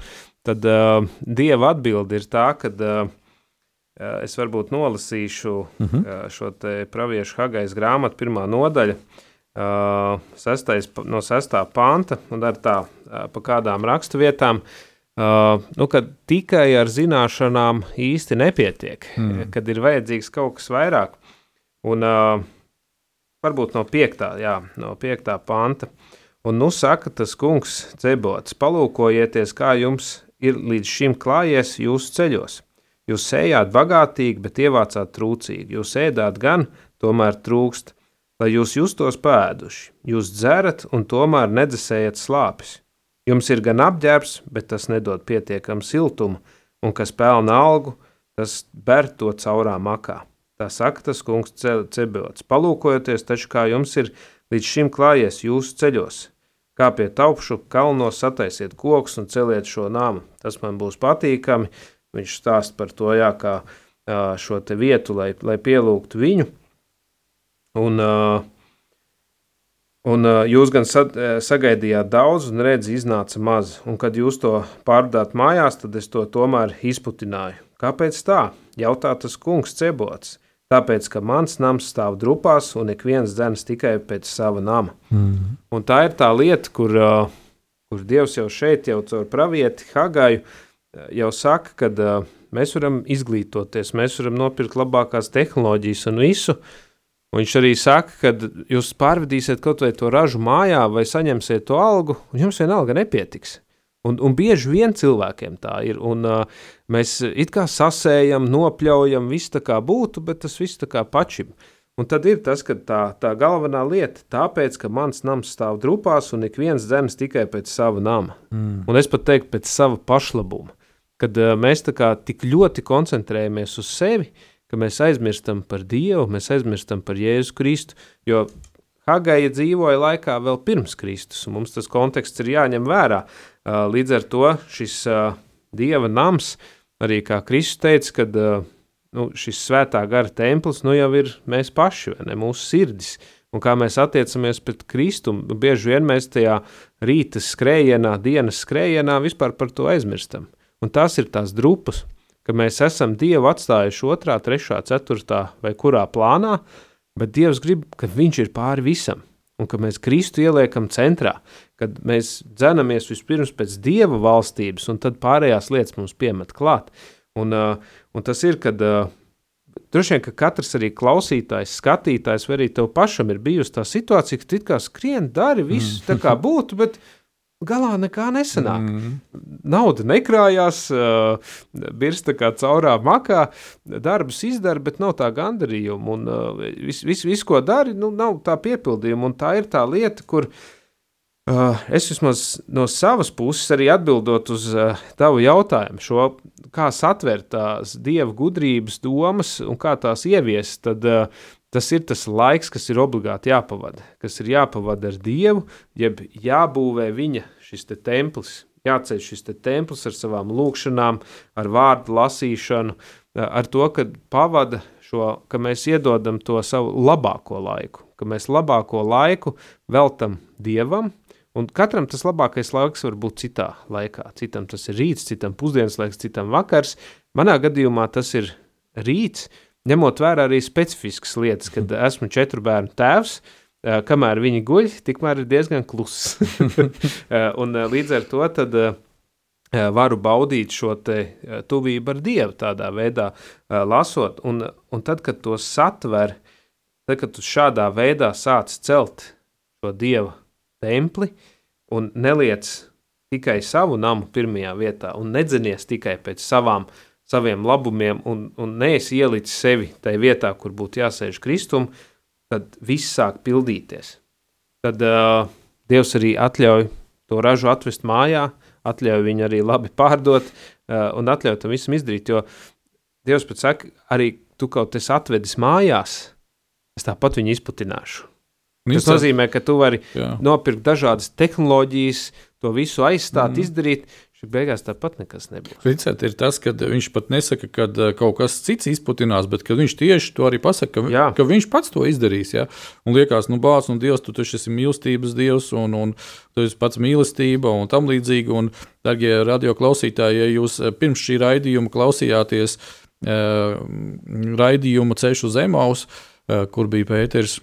tad Dieva atbildi ir tā, ka es varbūt nolasīšu uh mhm. -huh. šo te praviešu Hagais grāmatu pirmā nodaļa, sestais, no sestā panta, un ar tā pa kādām rakstu vietām, uh, nu, kad tikai ar zināšanām īsti nepietiek, mm. kad ir vajadzīgs kaut kas vairāk. Un uh, varbūt no piektā, jā, no piektā panta. Un nu saka tas kungs cebots, palūkojieties, kā jums ir līdz šim klājies jūsu ceļos. Jūs sējāt bagātīgi, bet ievācāt trūcīgi. Jūs ēdāt gan, tomēr trūkst, lai jūs justos pēduši. Jūs dzerat un tomēr nedzesējat slāpes. Jums ir gan apģērbs, bet tas nedod pietiekamu siltumu, un kas pelna algu, tas ber to caurā makā. Tā saka tas kungs Cebeots. Palūkojoties taču, kā jums ir līdz šim klājies jūsu ceļos, kā pie taupšu kalnos sataisiet kokus un celiet šo nāmu. Tas man būs patīkami. Viņš stāst par to, jā, kā šo vietu, lai, lai pielūgtu viņu. Un uh, Un uh, jūs gan sa, sagaidījāt daudz, un redzi, iznāca maz. Un kad jūs to pārdāt mājās, tad es to tomēr izputināju. Kāpēc tā? Jautā tas kungs cebots. Tāpēc, ka mans nams stāv drupās, un ik viens dzēns tikai pēc sava nama. Mm. Un tā ir tā lieta, kur, uh, kur Dievs jau šeit, jau caur pravieti Hagaju, jau saka, ka uh, mēs varam izglītoties, mēs varam nopirkt labākās tehnoloģijas un visu, Un viņš arī saka, ka jūs pārvedīsiet kaut vai to ražu mājā, vai saņemsiet to algu, un jums vienalga nepietiks. Un, un bieži vien cilvēkiem tā ir. Un, uh, mēs it kā sasējam, nopļaujam, viss tā kā būtu, bet tas viss tā kā pašam. Un tad ir tas, ka tā, tā galvenā lieta, tāpēc, ka mans nams stāv drupās un ik viens dzēns tikai pēc sava nama. Mm. Un es pat teiktu, pēc sava pašlabuma. Kad uh, mēs tik ļoti koncentrējamies uz sevi, ka mēs aizmirstam par Dievu, mēs aizmirstam par Jēzu Kristu, jo Hagaja dzīvoja laikā vēl pirms Kristus, un mums tas konteksts ir jāņem vērā. Līdz ar to šis Dieva nams, arī kā Kristus teica, kad nu, šis svētā gara templis nu jau ir mēs paši, ne mūsu sirdis, un kā mēs attiecamies pret Kristu, bieži vien mēs tajā rīta skrējienā, dienas skrējienā vispār par to aizmirstam. Un tās ir tās drupas, ka mēs esam Dievu atstājuši otrā, trešā, ceturtā vai kurā plānā, bet Dievs grib, ka Viņš ir pāri visam un ka mēs Kristu ieliekam centrā, kad mēs dzenamies vispirms pēc Dieva valstības un tad pārējās lietas mums piemet klāt. Un, uh, un tas ir, kad uh, droši vien, ka katrs arī klausītājs, skatītājs vai arī tev pašam ir bijusi tā situācija, ka tu kā skrien, dari visu mm. tā kā būtu, bet Galā nekā nesanāk. Mm. Nauda nekrājās, uh, birsta kā caurā makā, darbus izdara, bet nav tā gandarījuma. Un uh, viss, vis, vis, ko dari, nu, nav tā piepildījuma. Un tā ir tā lieta, kur Uh, es vismaz no savas puses arī atbildot uz uh, tavu jautājumu, šo, kā satvert tās dieva gudrības domas un kā tās ieviest, tad uh, tas ir tas laiks, kas ir obligāti jāpavada, kas ir jāpavada ar dievu, jeb jābūvē viņa šis te templis, jāceļ šis te templis ar savām lūkšanām, ar vārdu lasīšanu, ar to, ka pavada šo, ka mēs iedodam to savu labāko laiku, ka mēs labāko laiku veltam dievam, Un katram tas labākais laiks var būt citā laikā. Citam tas ir rīts, citam pusdienas laiks, citam vakars. Manā gadījumā tas ir rīts, ņemot vērā arī specifiskas lietas, kad esmu četru bērnu tēvs. Kamēr viņi guļ, tikmēr ir diezgan kluss. un līdz ar to tad, varu baudīt šo tuvību ar Dievu tādā veidā, lasot. Un, un tad, kad to satver, tad, kad tu šādā veidā sāc celt šo Dieva templi un neliec tikai savu namu pirmajā vietā un nedzenies tikai pēc savām, saviem labumiem un, un neesi ielicis sevi tajā vietā, kur būtu jāsēž kristumu, tad viss sāk pildīties. Tad uh, Dievs arī atļauj to ražu atvest mājā, atļauj viņu arī labi pārdot uh, un atļauj tam visam izdarīt, jo Dievs pat saka, arī tu kaut esi atvedis mājās, es tāpat viņu izputināšu. Tas nozīmē, ka tu vari Jā. nopirkt dažādas tehnoloģijas, to visu aizstāt, mm. izdarīt. Šī beigās tāpat nekas nebūs. Ricēt, ir tas, ka viņš pat nesaka, ka eh, kaut kas cits izputinās, bet viņš tieši to arī pasaka, ka, Jā. ka viņš pats to izdarīs. Ja? Un liekas, nu, bācis, nu, Dievs, tu taču esi mīlestības Dievs, un, un tu esi pats mīlestība un tam līdzīgi. Un, darbie radio klausītāji, ja jūs eh, pirms šī raidījuma klausījāties uh, raidījumu Ceļš uz Emaus, uh, kur bija Pēters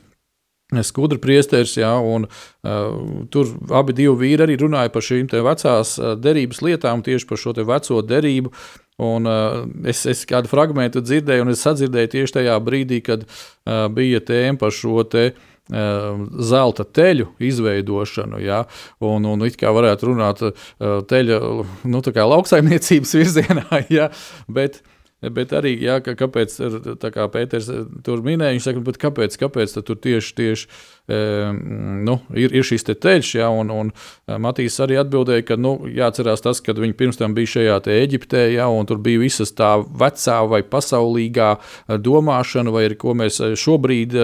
skudra priesteris, ja, un uh, tur abi divi vīri arī runāja par šīm vecās derības lietām, tieši par šo veco derību. Un, uh, es, es kādu fragment dzirdēju, un es sadzirdēju tieši tajā brīdī, kad uh, bija tēma par šo te, uh, zelta teļu izveidošanu. Ja? Un, un it kā varētu runāt uh, teļa nu, lauksaimniecības virzienā, ja? bet uh, Bet arī, jā, ka, kāpēc, kā Pēters eh, tur minēja, viņš saka, kāpēc, kāpēc tur tieši, tieši e, nu, ir, ir šis te ceļš, jā, un, un eh, Matīs arī atbildēja, ka nu, jāatcerās tas, ka viņi pirms tam bija šajā Eģiptē, jā, un tur bija visas tā vecā vai pasaulīgā domāšana, vai arī ko mēs šobrīd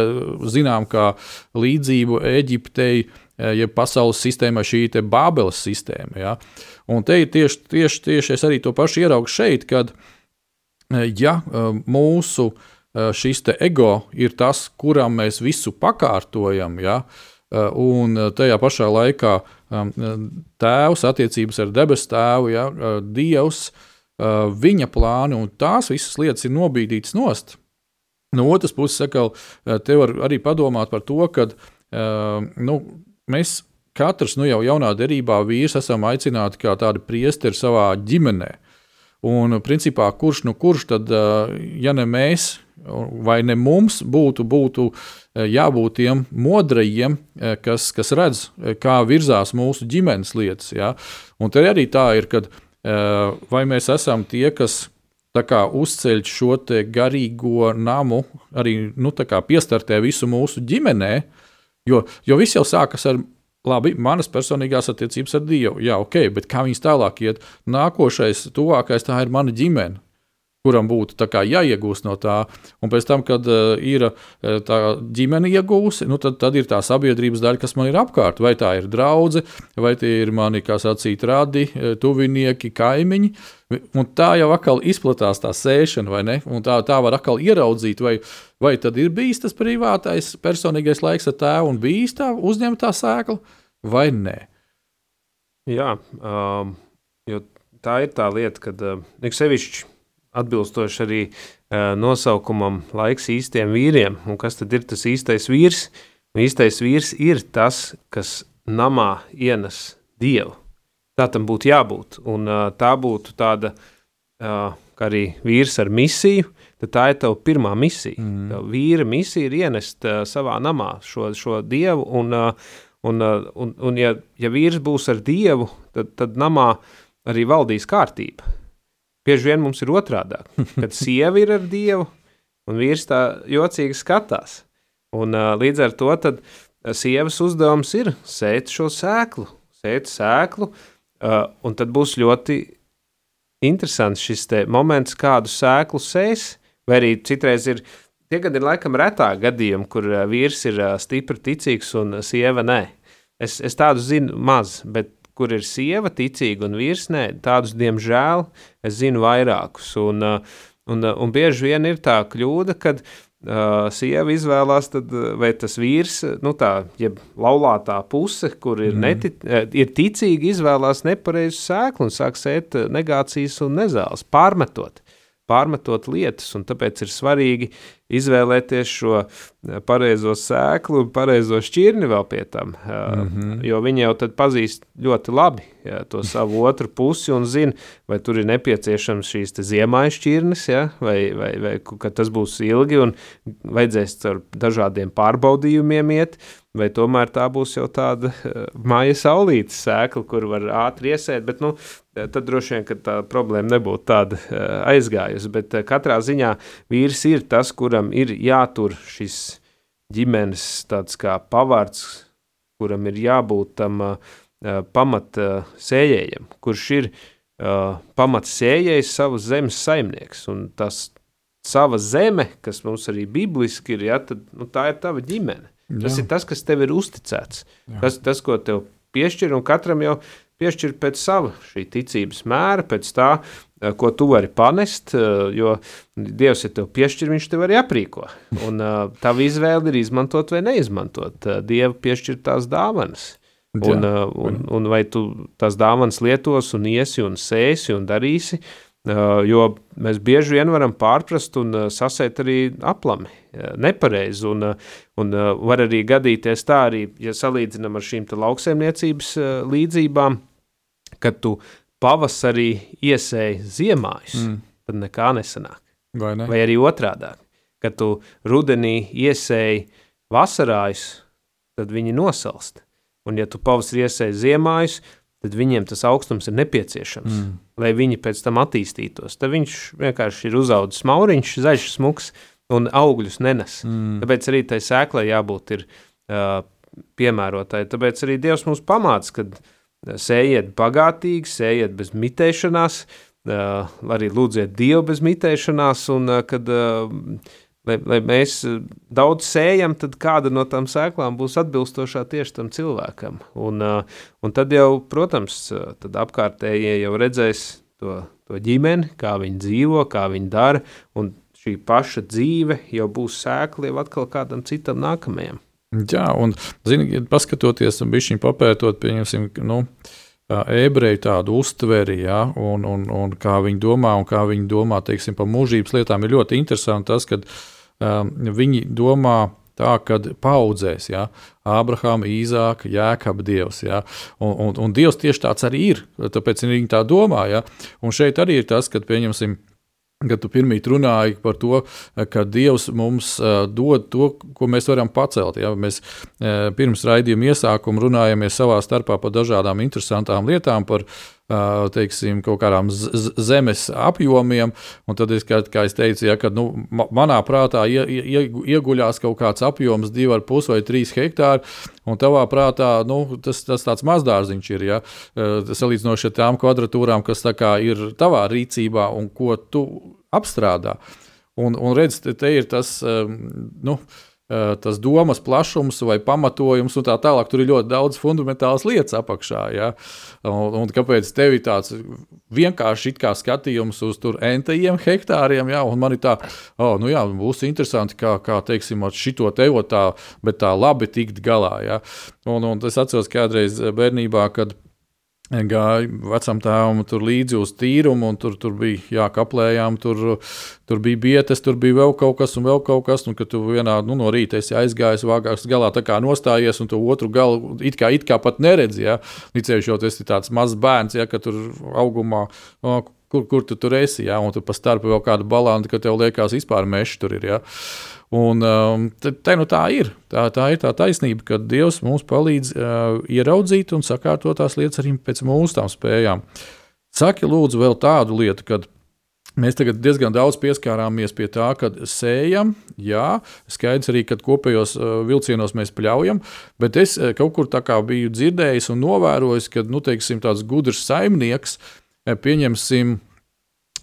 zinām kā līdzību Eģiptei, jeb pasaules sistēmai, šī Bābeles sistēma. Jā. Un te ir tieši, tieši, tieši es arī to pašu ieraugu šeit, kad uh, Eh, ja eh, mūsu eh, šis ego ir tas, kuram mēs visu pakārtojam, ja, un tajā pašā laikā tēvs, attiecības ar debesu tēvu, ja, dievs, viņa plāni un tās visas lietas ir nobīdītas nost. No otras puses, sakal, te var arī padomāt par to, ka nu, mēs katrs nu, jau jaunā derībā vīrs esam aicināti kā tādi priesteri savā ģimenē. Un, principā, kurš nu kurš tad, ja ne mēs, vai ne mums būtu, būtu jābūt tiem modrajiem, kas, kas redz, kā virzās mūsu ģimenes lietas. Ja? Un te arī tā ir, kad vai mēs esam tie, kas kā, uzceļ šo garīgo namu, arī nu, piestartē visu mūsu ģimenē, jo, jo viss jau sākas ar Labi, manas personīgās attiecības ar Dievu, jā, ok, bet kā viņas tālāk iet? Nākošais, tuvākais, tā ir mana ģimene kuram būtu jāiegūst no tā. Un pēc tam, kad uh, ir uh, tā ģimene iegūsi, nu, tad, tad ir tā sabiedrības daļa, kas man ir apkārt. Vai tā ir draudzene, vai tie ir mani, kā sacīt, radi, eh, tuvinieki, kaimiņi. Un tā jau atkal izplatās tā sēšana, vai ne? Un tā, tā var atkal ieraudzīt, vai, vai tad ir bijis tas privātais, personīgais laiks ar tēvu un bijis tā uzņemtā sēkla, vai nē. Jā, um, jo tā ir tā lieta, kad uh, sevišķi atbilstoši arī uh, nosaukumam laiks īstiem vīriem. Un kas tad ir tas īstais vīrs? Un īstais vīrs ir tas, kas namā ienes dievu. Tā tam būtu jābūt. Un uh, tā būtu tāda, uh, kā arī vīrs ar misiju, tad tā ir tava pirmā misija. Mm. Tava vīra misija ir ienest uh, savā namā šo, šo dievu, un, uh, un, uh, un, un ja, ja vīrs būs ar dievu, tad, tad namā arī valdīs kārtība. Bieži vien mums ir otrādi, kad sieva ir ar dievu un vīrs tā jocīgi skatās. Un, uh, līdz ar to sievas uzdevums ir sēt šo sēklu, sēt sēklu, uh, un tad būs ļoti interesants šis moments, kādu sēklu sēs, vai arī citreiz ir, tie gadi ir laikam retā gadījumi, kur vīrs ir stipri ticīgs un sieva nē. Es, es tādu zinu maz, bet kur ir sieva ticīga un vīrs nē, tādus, diemžēl, es zinu vairākus. Un, un, un bieži vien ir tā kļūda, kad uh, sieva izvēlās, tad, vai tas vīrs, nu tā, jeb laulātā puse, kur ir, mm. netic, ir ticīgi, izvēlās nepareizu sēklu un sāk sēt negācijas un nezāles, pārmetot pārmetot lietas, un tāpēc ir svarīgi izvēlēties šo eh, pareizo sēklu un pareizo šķirni vēl pie tam, mm -hmm. jo viņi jau tad pazīst ļoti labi jā, to savu otru pusi un zina, vai tur ir nepieciešams šīs ziemājas šķirnes, ja, vai, vai, vai ka tas būs ilgi un vajadzēs ar dažādiem pārbaudījumiem iet, vai tomēr tā būs jau tāda uh, māja saulītes sēkla, kur var ātri iesēt, bet nu, tad droši vien, ka tā problēma nebūtu tāda uh, aizgājusi, bet katrā ziņā vīrs ir tas, kuram ir jātur šis ģimenes tāds kā pavārds, kuram ir jābūt tam pamat sējējam, kurš ir uh, pamat sējējs savas zemes saimnieks, un tas sava zeme, kas mums arī bibliski ir, ja, tad, nu, tā ir tava ģimene. Jā. Tas ir tas, kas tev ir uzticēts. Jā. Tas, tas, ko tev piešķir, un katram jau piešķir pēc sava šī ticības mēra, pēc tā, eh, ko tu vari panest, eh, jo Dievs, ja tev piešķir, viņš tev arī aprīko. Un eh, tava izvēle ir izmantot vai neizmantot. Dieva piešķir tās dāvanas. Un, Jā. un, un vai tu tās dāvanas lietos un iesi un sēsi un darīsi, uh, Jo mēs bieži vien varam pārprast un sasēt arī aplami, nepareizi. Un, un var arī gadīties tā, arī, ja salīdzinām ar šīm lauksaimniecības līdzībām, kad tu pavasarī iesēji ziemājus, mm. tad nekā nesanāk. Vai, ne? Vai arī otrādi, kad tu rudenī iesēji vasarājus, tad viņi nosalst. Un, ja tu pavasarī iesēji ziemājus, tad viņiem tas augstums ir nepieciešams, mm. lai viņi pēc tam attīstītos. Tad viņš vienkārši ir uzaugusi mauriņš, zaļš, smuks un augļus nenes. Mm. Tāpēc arī tai sēklai jābūt ir, uh, piemērotai. Tāpēc arī Dievs mums pamāca, ka sējiet bagātīgi, sējiet bez mitēšanās, uh, arī lūdziet Dievu bez mitēšanās, un uh, kad uh, lai, lai mēs eh, daudz sējam, tad kāda no tām sēklām būs atbilstošā tieši tam cilvēkam. Un, eh, un tad jau, protams, eh, tad apkārtējie jau redzēs to, to ģimeni, kā viņi dzīvo, kā viņi dara, un šī paša dzīve jau būs sēkla jau atkal kādam citam nākamajam. Jā, un, zini, paskatoties bišķiņ papētot, pieņemsim, nu, ebreju tādu uztveri, ja, un, un, un kā viņi domā, un kā viņi domā, teiksim, par mūžības lietām, ir ļoti interesanti tas, ka uh, um, viņi domā tā, ka paudzēs, ja, Ābrahāma, Īzāka, Jēkabā Dievs. Ja, un, un, un Dievs tieši tāds arī ir. Tāpēc viņi tā domā. Ja, un šeit arī ir tas, kad pieņemsim. Kad tu pirmie runāji par to, ka Dievs mums uh, dod to, ko mēs varam pacelt. Ja? Mēs uh, pirms raidījuma iesākuma runājāmies savā starpā par dažādām interesantām lietām, par uh, teiksim, kaut kādām zemes apjomiem. Tad, es, kā, kā es teicu, ja, kad nu, manā prātā ie, ie, ieguļās kaut kāds apjoms, 2,5 vai 3 hektāri, un tavā prātā nu, tas, tas tāds mazdārziņš ir. Ja, salīdzinoši ar tām kvadratūrām, kas ir tavā rīcībā un ko tu apstrādā. Un, un redz, te, te ir tas. Nu, tas domas plašums vai pamatojums un tā tālāk. Tur ir ļoti daudz fundamentālas lietas apakšā. Ja? Un, un kāpēc tev ir tāds vienkārši skatījums uz entajiem hektāriem, ja? man ir tā, oh, nu jā, būs interesanti, kā, kā teiksim, ar šito tevo tā, bet tā labi tikt galā. Ja? Un, un es atceros kādreiz bērnībā, kad gāju vecam tēvam tur līdzi uz tīrumu, un tur, tur bija jākaplējām, tur, tur bija bietes, tur bija vēl kaut kas, un vēl kaut kas, un kad tu vienā nu, no rīta esi aizgājis vāgāks galā, tā kā nostājies, un tu otru galu it kā, it kā pat neredzi, ja, līdzējuši jau tas ir tāds mazs bērns, ja, ka tur augumā, o, kur, kur tu tur esi, ja, un tu pa starpu vēl kādu balantu, ka tev liekas vispār meši tur ir, ja. Un, um, te, nu tā ir. Tā, tā ir tā taisnība, ka Dievs mums palīdz uh, ieraudzīt un sakārtot tās lietas arī pēc mūsu spējām. Saki, lūdzu, vēl tādu lietu, kad Mēs tagad diezgan daudz pieskārāmies pie tā, ka sējam, jā, skaidrs arī, ka kopējos uh, vilcienos mēs pļaujam, bet es uh, kaut kur tā kā biju dzirdējis un novērojis, ka nu, teiksim, tāds gudrs saimnieks, uh, pieņemsim,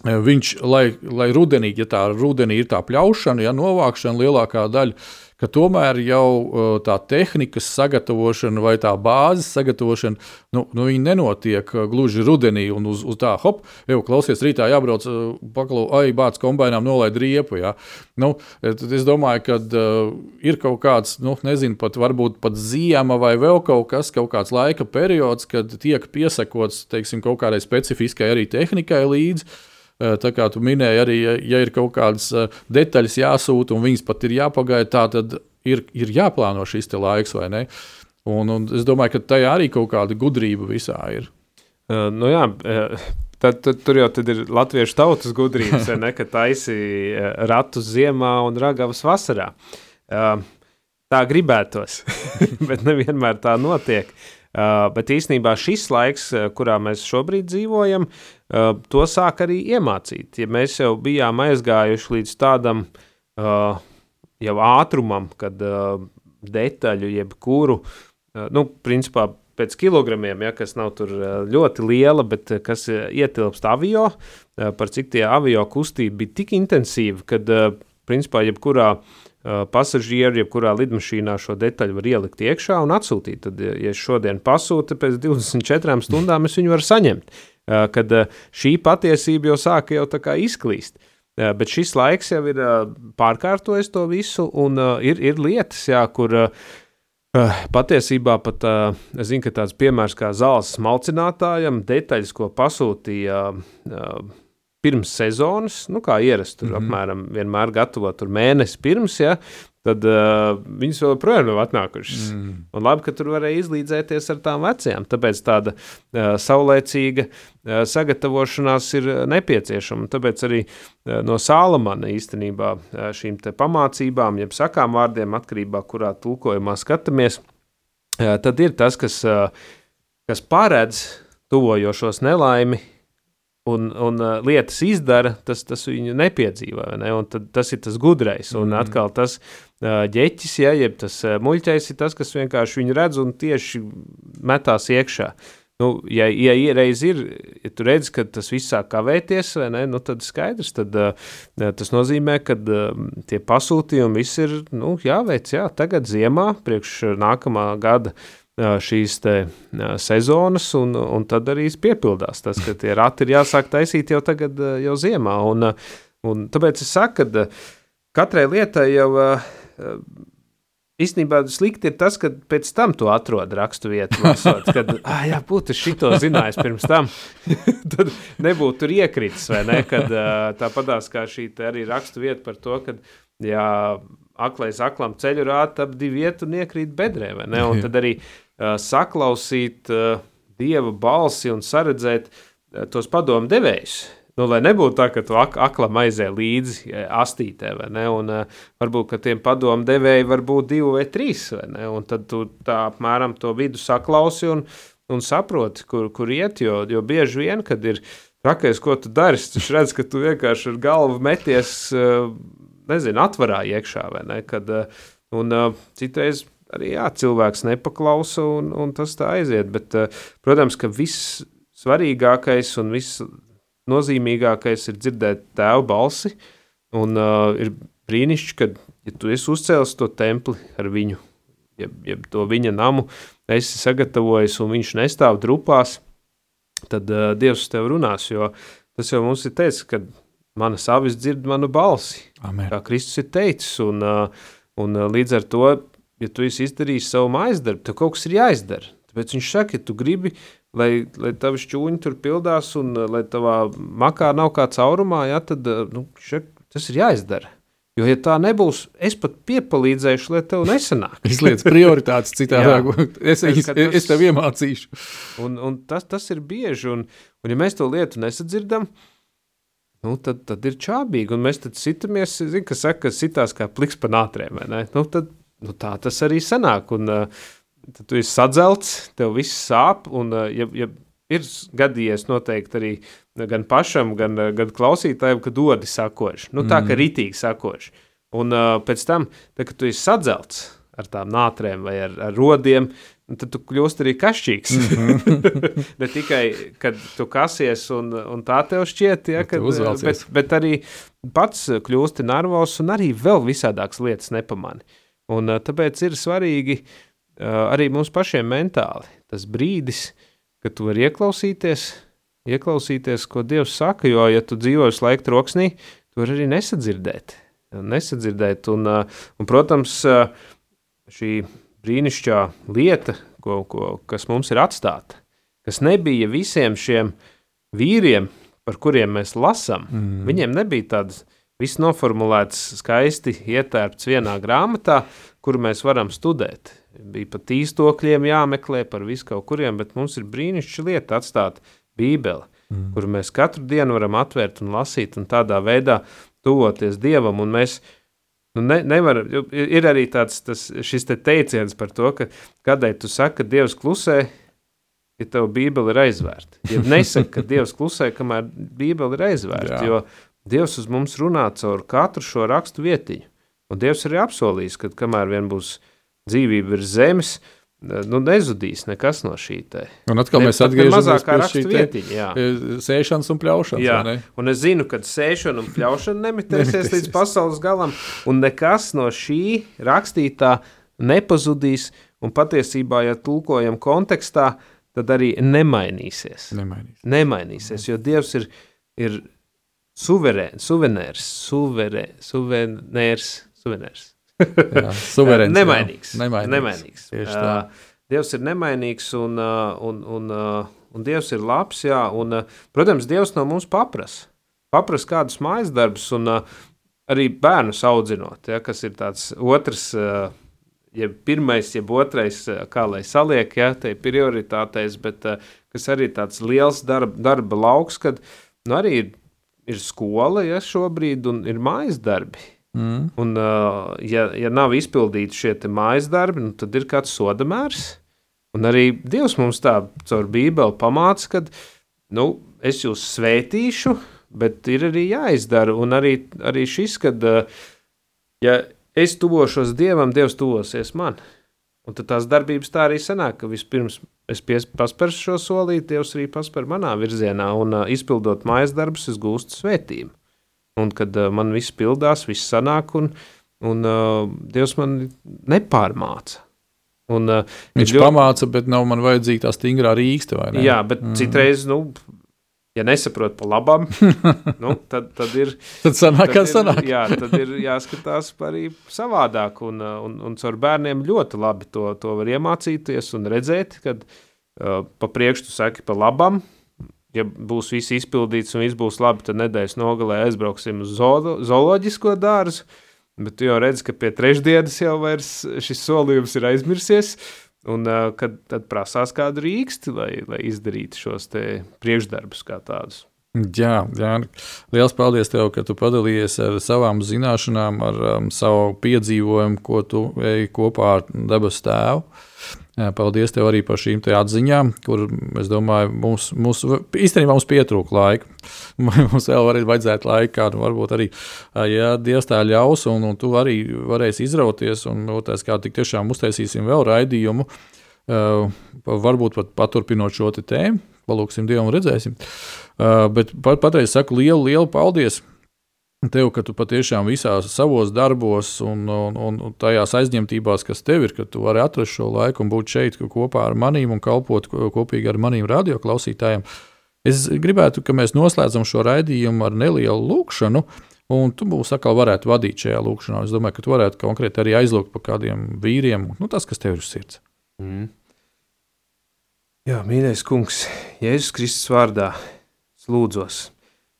viņš, lai, lai rudenī, ja tā rudenī ir tā pļaušana, ja novākšana lielākā daļa, ka tomēr jau tā tehnikas sagatavošana vai tā bāzes sagatavošana, nu, nu viņi nenotiek gluži rudenī un uz, uz tā, hop, jau klausies, rītā jābrauc, paklau, ai, bāc kombinām nolaid riepu. Ja. Nu, es domāju, ka uh, ir kaut kāds, nu, nezinu, pat varbūt pat ziema vai vēl kaut kas, kaut kāds laika periods, kad tiek piesakots, teiksim, kaut kādai specifiskai arī tehnikai līdzi. Tā kā tu minēji, arī ja, ir kaut kādas detaļas jāsūta un viņas pat ir jāpagaida, tā tad ir, ir jāplāno šis laiks, vai ne? Un, un es domāju, ka tajā arī kaut kāda gudrība visā ir. Uh, nu jā, Tad, tad, tur jau tad ir latviešu tautas gudrības, ne, ka taisi ratus ziemā un ragavas vasarā. Uh, tā gribētos, bet nevienmēr tā notiek. Uh, bet īstenībā šis laiks, kurā mēs šobrīd dzīvojam, uh, to sāk arī iemācīt. Ja mēs jau bijām aizgājuši līdz tādam jau ātrumam, kad detaļu, jebkuru, nu, principā pēc kilogramiem, ja, kas nav ļoti liela, bet kas ietilpst avio, par cik tie avio kustība bija tik intensīva, uh, principā, jebkurā uh, pasažieru, jebkurā lidmašīnā šo detaļu var ielikt iekšā un atsūtīt. Tad, ja šodien pasūta, pēc 24 stundām es viņu varu saņemt. Eh, kad eh, šī patiesība jau sāka jau tā kā izklīst. Eh, bet šis laiks jau ir pārkārtojis to visu, un ir, ir lietas, jā, kur patiesībā pat es zinu, ka tāds piemērs kā zāles smalcinātājam, detaļas, ko pasūtīja pirms sezonas, nu, kā ierasts, tur mm -hmm. apmēram vienmēr gatavo tur mēnesi pirms, ja, tad uh, viņas vēl joprojām nav atnākušas. Mm. Un labi, ka tur varēja izlīdzēties ar tām vecajām. Tāpēc tāda uh, saulēcīga uh, sagatavošanās ir nepieciešama. Tāpēc arī uh, no Sālamana īstenībā uh, šīm pamācībām, jeb sakām vārdiem, atkarībā no kurā tulkojumā skatāmies, uh, tad ir tas, kas, uh, kas paredz tuvojošos nelaimi un, un uh, lietas izdara, tas, tas viņu nepiedzīvo. Ne? Tas ir tas gudrais. Un mm. atkal tas uh, ģeķis, ja, jeb tas uh, muļķis, ir tas, kas vienkārši viņu redz un tieši metās iekšā. Nu, ja, ja reiz ir, ja tu redz, ka tas viss sāk kavēties, ne, nu, tad skaidrs, tad, uh, tas nozīmē, ka uh, tie pasūtījumi viss ir nu, jāveic jā, tagad ziemā, priekš nākamā gada uh, šīs te, sezonas, un, un tad arī piepildās tas, ka tie rati ir jāsāk taisīt jau tagad, jau ziemā. Un, un tāpēc es saku, ka katrai lietai jau īstenībā slikti ir tas, ka pēc tam tu atrod rakstu vietu, lasot, kad, ah, jā, būtu šito zinājis pirms tam, tad nebūtu tur iekritis, vai ne, kad tāpatās kā šī arī rakstu vieta par to, ka, jā, aklais aklam ceļu rāta ap divu vietu un iekrīt bedrē, vai ne, un tad arī Uh, saklausīt uh, dieva balsi un saredzēt uh, tos padomu devējus. Nu, lai nebūtu tā, ka tu ak aklam aizēji līdzi astītē, vai ne? Un uh, varbūt, tiem padomu devēji var būt divi vai trīs, vai ne? Un tad tu tā apmēram to vidu saklausi un, un saproti, kur, kur iet, jo, jo bieži vien, kad ir trakais, ko tu dari, tu redz, ka tu vienkārši ar galvu meties, uh, nezinu, atvarā iekšā, vai ne? Kad, uh, un uh, citreiz arī jā, cilvēks nepaklausa un, un tas tā aiziet. Bet, eh, protams, ka viss svarīgākais un viss nozīmīgākais ir dzirdēt tēva balsi. Un uh, ir brīnišķīgi, ka ja tu esi uzcēlis to templi ar viņu, jeb, jeb to viņa namu, esi sagatavojis un viņš nestāv drupās, tad uh, Dievs tev runās. Jo tas jau mums ir teicis, ka mana savis dzird manu balsi. Amen. Kā Kristus ir teicis. Un, uh, un līdz ar to ja tu esi izdarījis savu mājas darbu, tev kaut kas ir jāizdara. Tāpēc viņš saka, ja tu gribi, lai, lai tavi šķūņi tur pildās un uh, lai tavā makā nav kā caurumā, ja, tad uh, nu, šak, tas ir jāizdara. Jo, ja tā nebūs, es pat piepalīdzēšu, lai tev nesanāk. es lietu prioritātes citādi. es, es, tas, es tev iemācīšu. Un, un tas, tas ir bieži, un, un ja mēs to lietu nesadzirdam, nu, tad, tad ir čābīgi. Un mēs tad sitamies, zin, kas saka, ka sitās kā pliks pa nātrēm. Nu, tad nu, tā tas arī sanāk. Un, uh, tad tu esi sadzelts, tev viss sāp, un uh, ja, ja ir gadījies noteikti arī gan pašam, gan, gan klausītājiem, ka dodi sakoši. Nu, tā kā Mm. ritīgi sakoši. Un uh, pēc tam, tā, kad tu esi sadzelts ar tām nātrēm vai ar, ar rodiem, nu, tad tu kļūsi arī kašķīgs. Mhm. ne tikai, kad tu kasies un, un tā tev šķiet, ja, Un tu kad, bet, bet arī pats kļūsti nervos un arī vēl visādākas lietas nepamani. Un, uh, tāpēc ir svarīgi uh, arī mums pašiem mentāli tas brīdis, kad tu vari ieklausīties, ieklausīties, ko Dievs saka, jo, ja tu dzīvo visu laiku troksnī, tu vari arī nesadzirdēt. nesadzirdēt. Un, uh, un, protams, šī brīnišķīgā lieta, ko, ko, kas mums ir atstāta, kas nebija visiem šiem vīriem, par kuriem mēs lasām, mm. viņiem nebija tāds viss noformulēts, skaisti ietērpts vienā grāmatā, kuru mēs varam studēt. Bija pat īstokļiem jāmeklē par visu kaut kuriem, bet mums ir brīnišķīga lieta atstāt Bībeli, mm. kuru mēs katru dienu varam atvērt un lasīt, un tādā veidā tuvoties Dievam. Un mēs nu, ne, nevaram, ir arī tāds tas, te teiciens par to, ka kādēļ tu saki, ka Dievs klusē, ja tev Bībele ir aizvērta. Ja nesaka, ka Dievs klusē, kamēr Bībele ir aizvērta, Dievs uz mums runā caur katru šo rakstu vietiņu. Un Dievs arī apsolījis, ka kamēr vien būs dzīvība virs zemes, nu, nezudīs nekas no šī te. Un atkal Ne- mēs atgriežamies pie šī te, vietiņa, jā. e, sēšanas un pļaušanas. Jā, un es zinu, ka sēšana un pļaušana nemitēsies līdz pasaules galam, un nekas no šī rakstītā nepazudīs. Un patiesībā, ja tulkojam kontekstā, tad arī nemainīsies. Nemainīs. Nemainīsies, jo Dievs ir, ir suverēns, suvenērs, suverē, suvenērs, suvenērs. Jā, suverēns. jā. Nemainīgs. Nemainīgs. nemainīgs. Tieši tā. Uh, Dievs ir nemainīgs un, uh, un, un, uh, un Dievs ir labs. Jā, un, uh, protams, Dievs no mums paprasa. Paprasa kādus mājas darbus un uh, arī bērnus audzinot, ja, kas ir tāds otrs. Uh, Jeb pirmais, jeb otrais, uh, kā lai saliek, ja tā ir prioritātēs, bet uh, kas arī tāds liels darba, darba lauks, kad nu, arī ir, ir skola, ja šobrīd, un ir mājas darbi. Mm. Un, uh, ja, ja nav izpildīti šie mājas darbi, nu, tad ir kāds soda mērs. Un arī Dievs mums tā caur Bībeli pamāca, ka nu, es jūs svētīšu, bet ir arī jāizdara. Un arī, arī šis, kad uh, ja es tuvošos Dievam, Dievs tuvosies man. Un tad tās darbības tā arī sanāk, ka vispirms es paspēršu šo solīti, Dievs arī paspēr manā virzienā, un uh, izpildot mājas darbus, es gūstu svētību. Un kad uh, man viss pildās, viss sanāk, un, un uh, Dievs man nepārmāca. Un, uh, Viņš ļoti- pamāca, bet nav man vajadzīga tā stingrā rīksta. Jā, bet mm. citreiz, nu, ja nesaprot pa labam, nu, tad, tad ir. Tad sanāk, tad ir- sanāk. Jā, tad ir jāskatās arī savādāk. Un, uh, un, un caur bērniem ļoti labi to, to var iemācīties un redzēt, kad uh, pa priekšu saki pa labam. Ja būs viss izpildīts un viss būs labi, tad nedēļas nogalē aizbrauksim uz zoolo- zooloģisko dārzu. Bet tu jau redzi, ka pie trešdienas jau vairs šis solījums ir aizmirsies. Un uh, kad tad prasās kādu rīksti, lai, lai izdarītu šos priekšdarbus kā tādus. Jā, jā, liels paldies tev, ka tu padalījies ar savām zināšanām, ar um, savu piedzīvojumu, ko tu ej kopā ar debesu tēvu. Paldies tev arī par šīm atziņām, kur es domāju, mums, mums īstenībā mums pietrūka laika. Mums vēl varētu vajadzēt laika, kādu varbūt arī, ja Dievs tā ļaus, un, un tu arī varēsi izrauties, un otrais, kā tik tiešām uztaisīsim vēl raidījumu, uh, varbūt pat paturpinot šo tēmu, palūksim Dievu un redzēsim. Uh, bet pat, patreiz saku lielu, lielu paldies! Tev, ka tu patiešām visās savos darbos un, un, un tajās aizņemtībās, kas tev ir, ka tu vari atrast šo laiku un būt šeit kopā ar maniem un kalpot ko- kopīgi ar maniem radioklausītājiem. Es gribētu, ka mēs noslēdzam šo raidījumu ar nelielu lūkšanu, un tu būs atkal varētu vadīt šajā lūkšanā. Es domāju, ka tu varētu konkrēti arī aizlūgt par kādiem vīriem, nu, tas, kas tev ir uz sirds. Mm. Jā, mīļais kungs, Jēzus Kristus vārdā es lūdzos.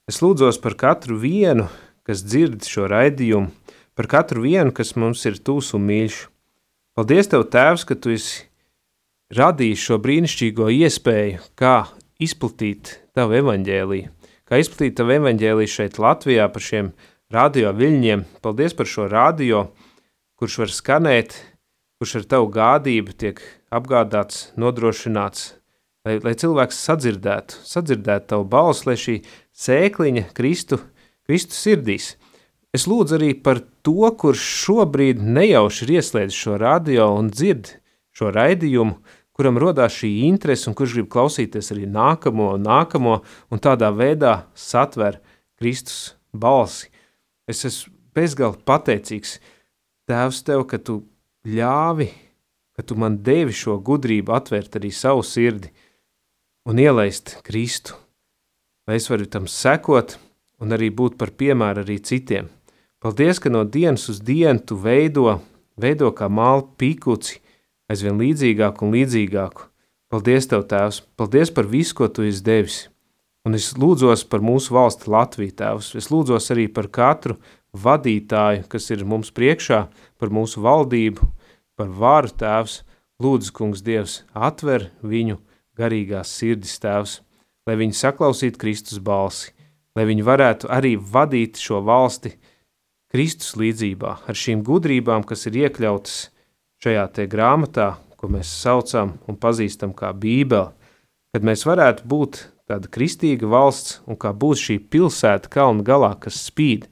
Es lūdzos par katru vienu, kas dzird šo raidījumu, par katru vienu, kas mums ir tūs un mīļš. Paldies, Tev, Tēvs, ka Tu esi radījis šo brīnišķīgo iespēju, kā izplatīt Tavu evaņģēliju, kā izplatīt Tavu evaņģēliju šeit Latvijā par šiem radio viļņiem. Paldies par šo radio, kurš var skanēt, kurš ar Tavu gādību tiek apgādāts, nodrošināts lai, lai cilvēks sadzirdētu, sadzirdētu tavu balsi, lai šī sēkliņa kristu, kristu sirdīs. Es lūdzu arī par to, kurš šobrīd nejauši ir ieslēdzis šo radio un dzird šo raidījumu, kuram radās šī interese un kurš grib klausīties arī nākamo un nākamo un tādā veidā satver Kristus balsi. Es esmu bezgalīgi pateicīgs Tēvs tev, ka tu ļāvi, ka tu man devi šo gudrību atvērt arī savu sirdi un ielaist Kristu, lai es varu tam sekot un arī būt par piemēru arī citiem. Paldies, ka no dienas uz dienu tu veido, veido kā māla pīkuci, aizvien līdzīgāku un līdzīgāku. Paldies, Tev, Tēvs! Paldies par visu, ko Tu esi devis! Un es lūdzos par mūsu valsti Latviju, Tēvs. Es lūdzos arī par katru vadītāju, kas ir mums priekšā, par mūsu valdību, par varu, Tēvs. Lūdzu, Kungs, Dievs, atver viņu garīgās sirdis, Tēvs, lai viņi saklausītu Kristus balsi, lai viņi varētu arī vadīt šo valsti Kristus līdzībā, ar šīm gudrībām, kas ir iekļautas šajā grāmatā, ko mēs saucam un pazīstam kā Bībele, kad mēs varētu būt tāda kristīga valsts un kā būt šī pilsēta kalna galā, kas spīd,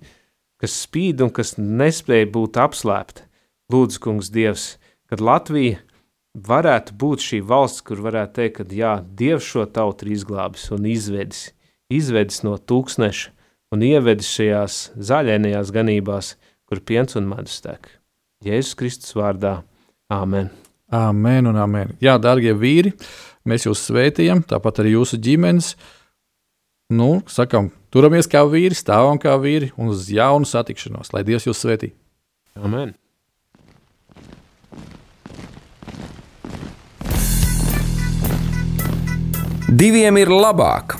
kas spīd un kas nespēja būt apslēpta. Lūdzu, kungs, Dievs, kad Latvija varētu būt šī valsts, kur varētu teikt, ka jā, Dievs šo tautu ir izglābis un izvedis, izvedis no tūkstneša un ievedis šajās zaļainajās ganībās, kur piens un medus tek. Jēzus Kristus vārdā. Āmen. Amen un amen. Jā, darbie vīri, mēs jūs svētījam, tāpat arī jūsu ģimenes. Nu, sakam, turamies kā vīri, stāvam kā vīri un uz jaunu satikšanos, lai Dievs jūs svētī. Amen. Diviem ir labāk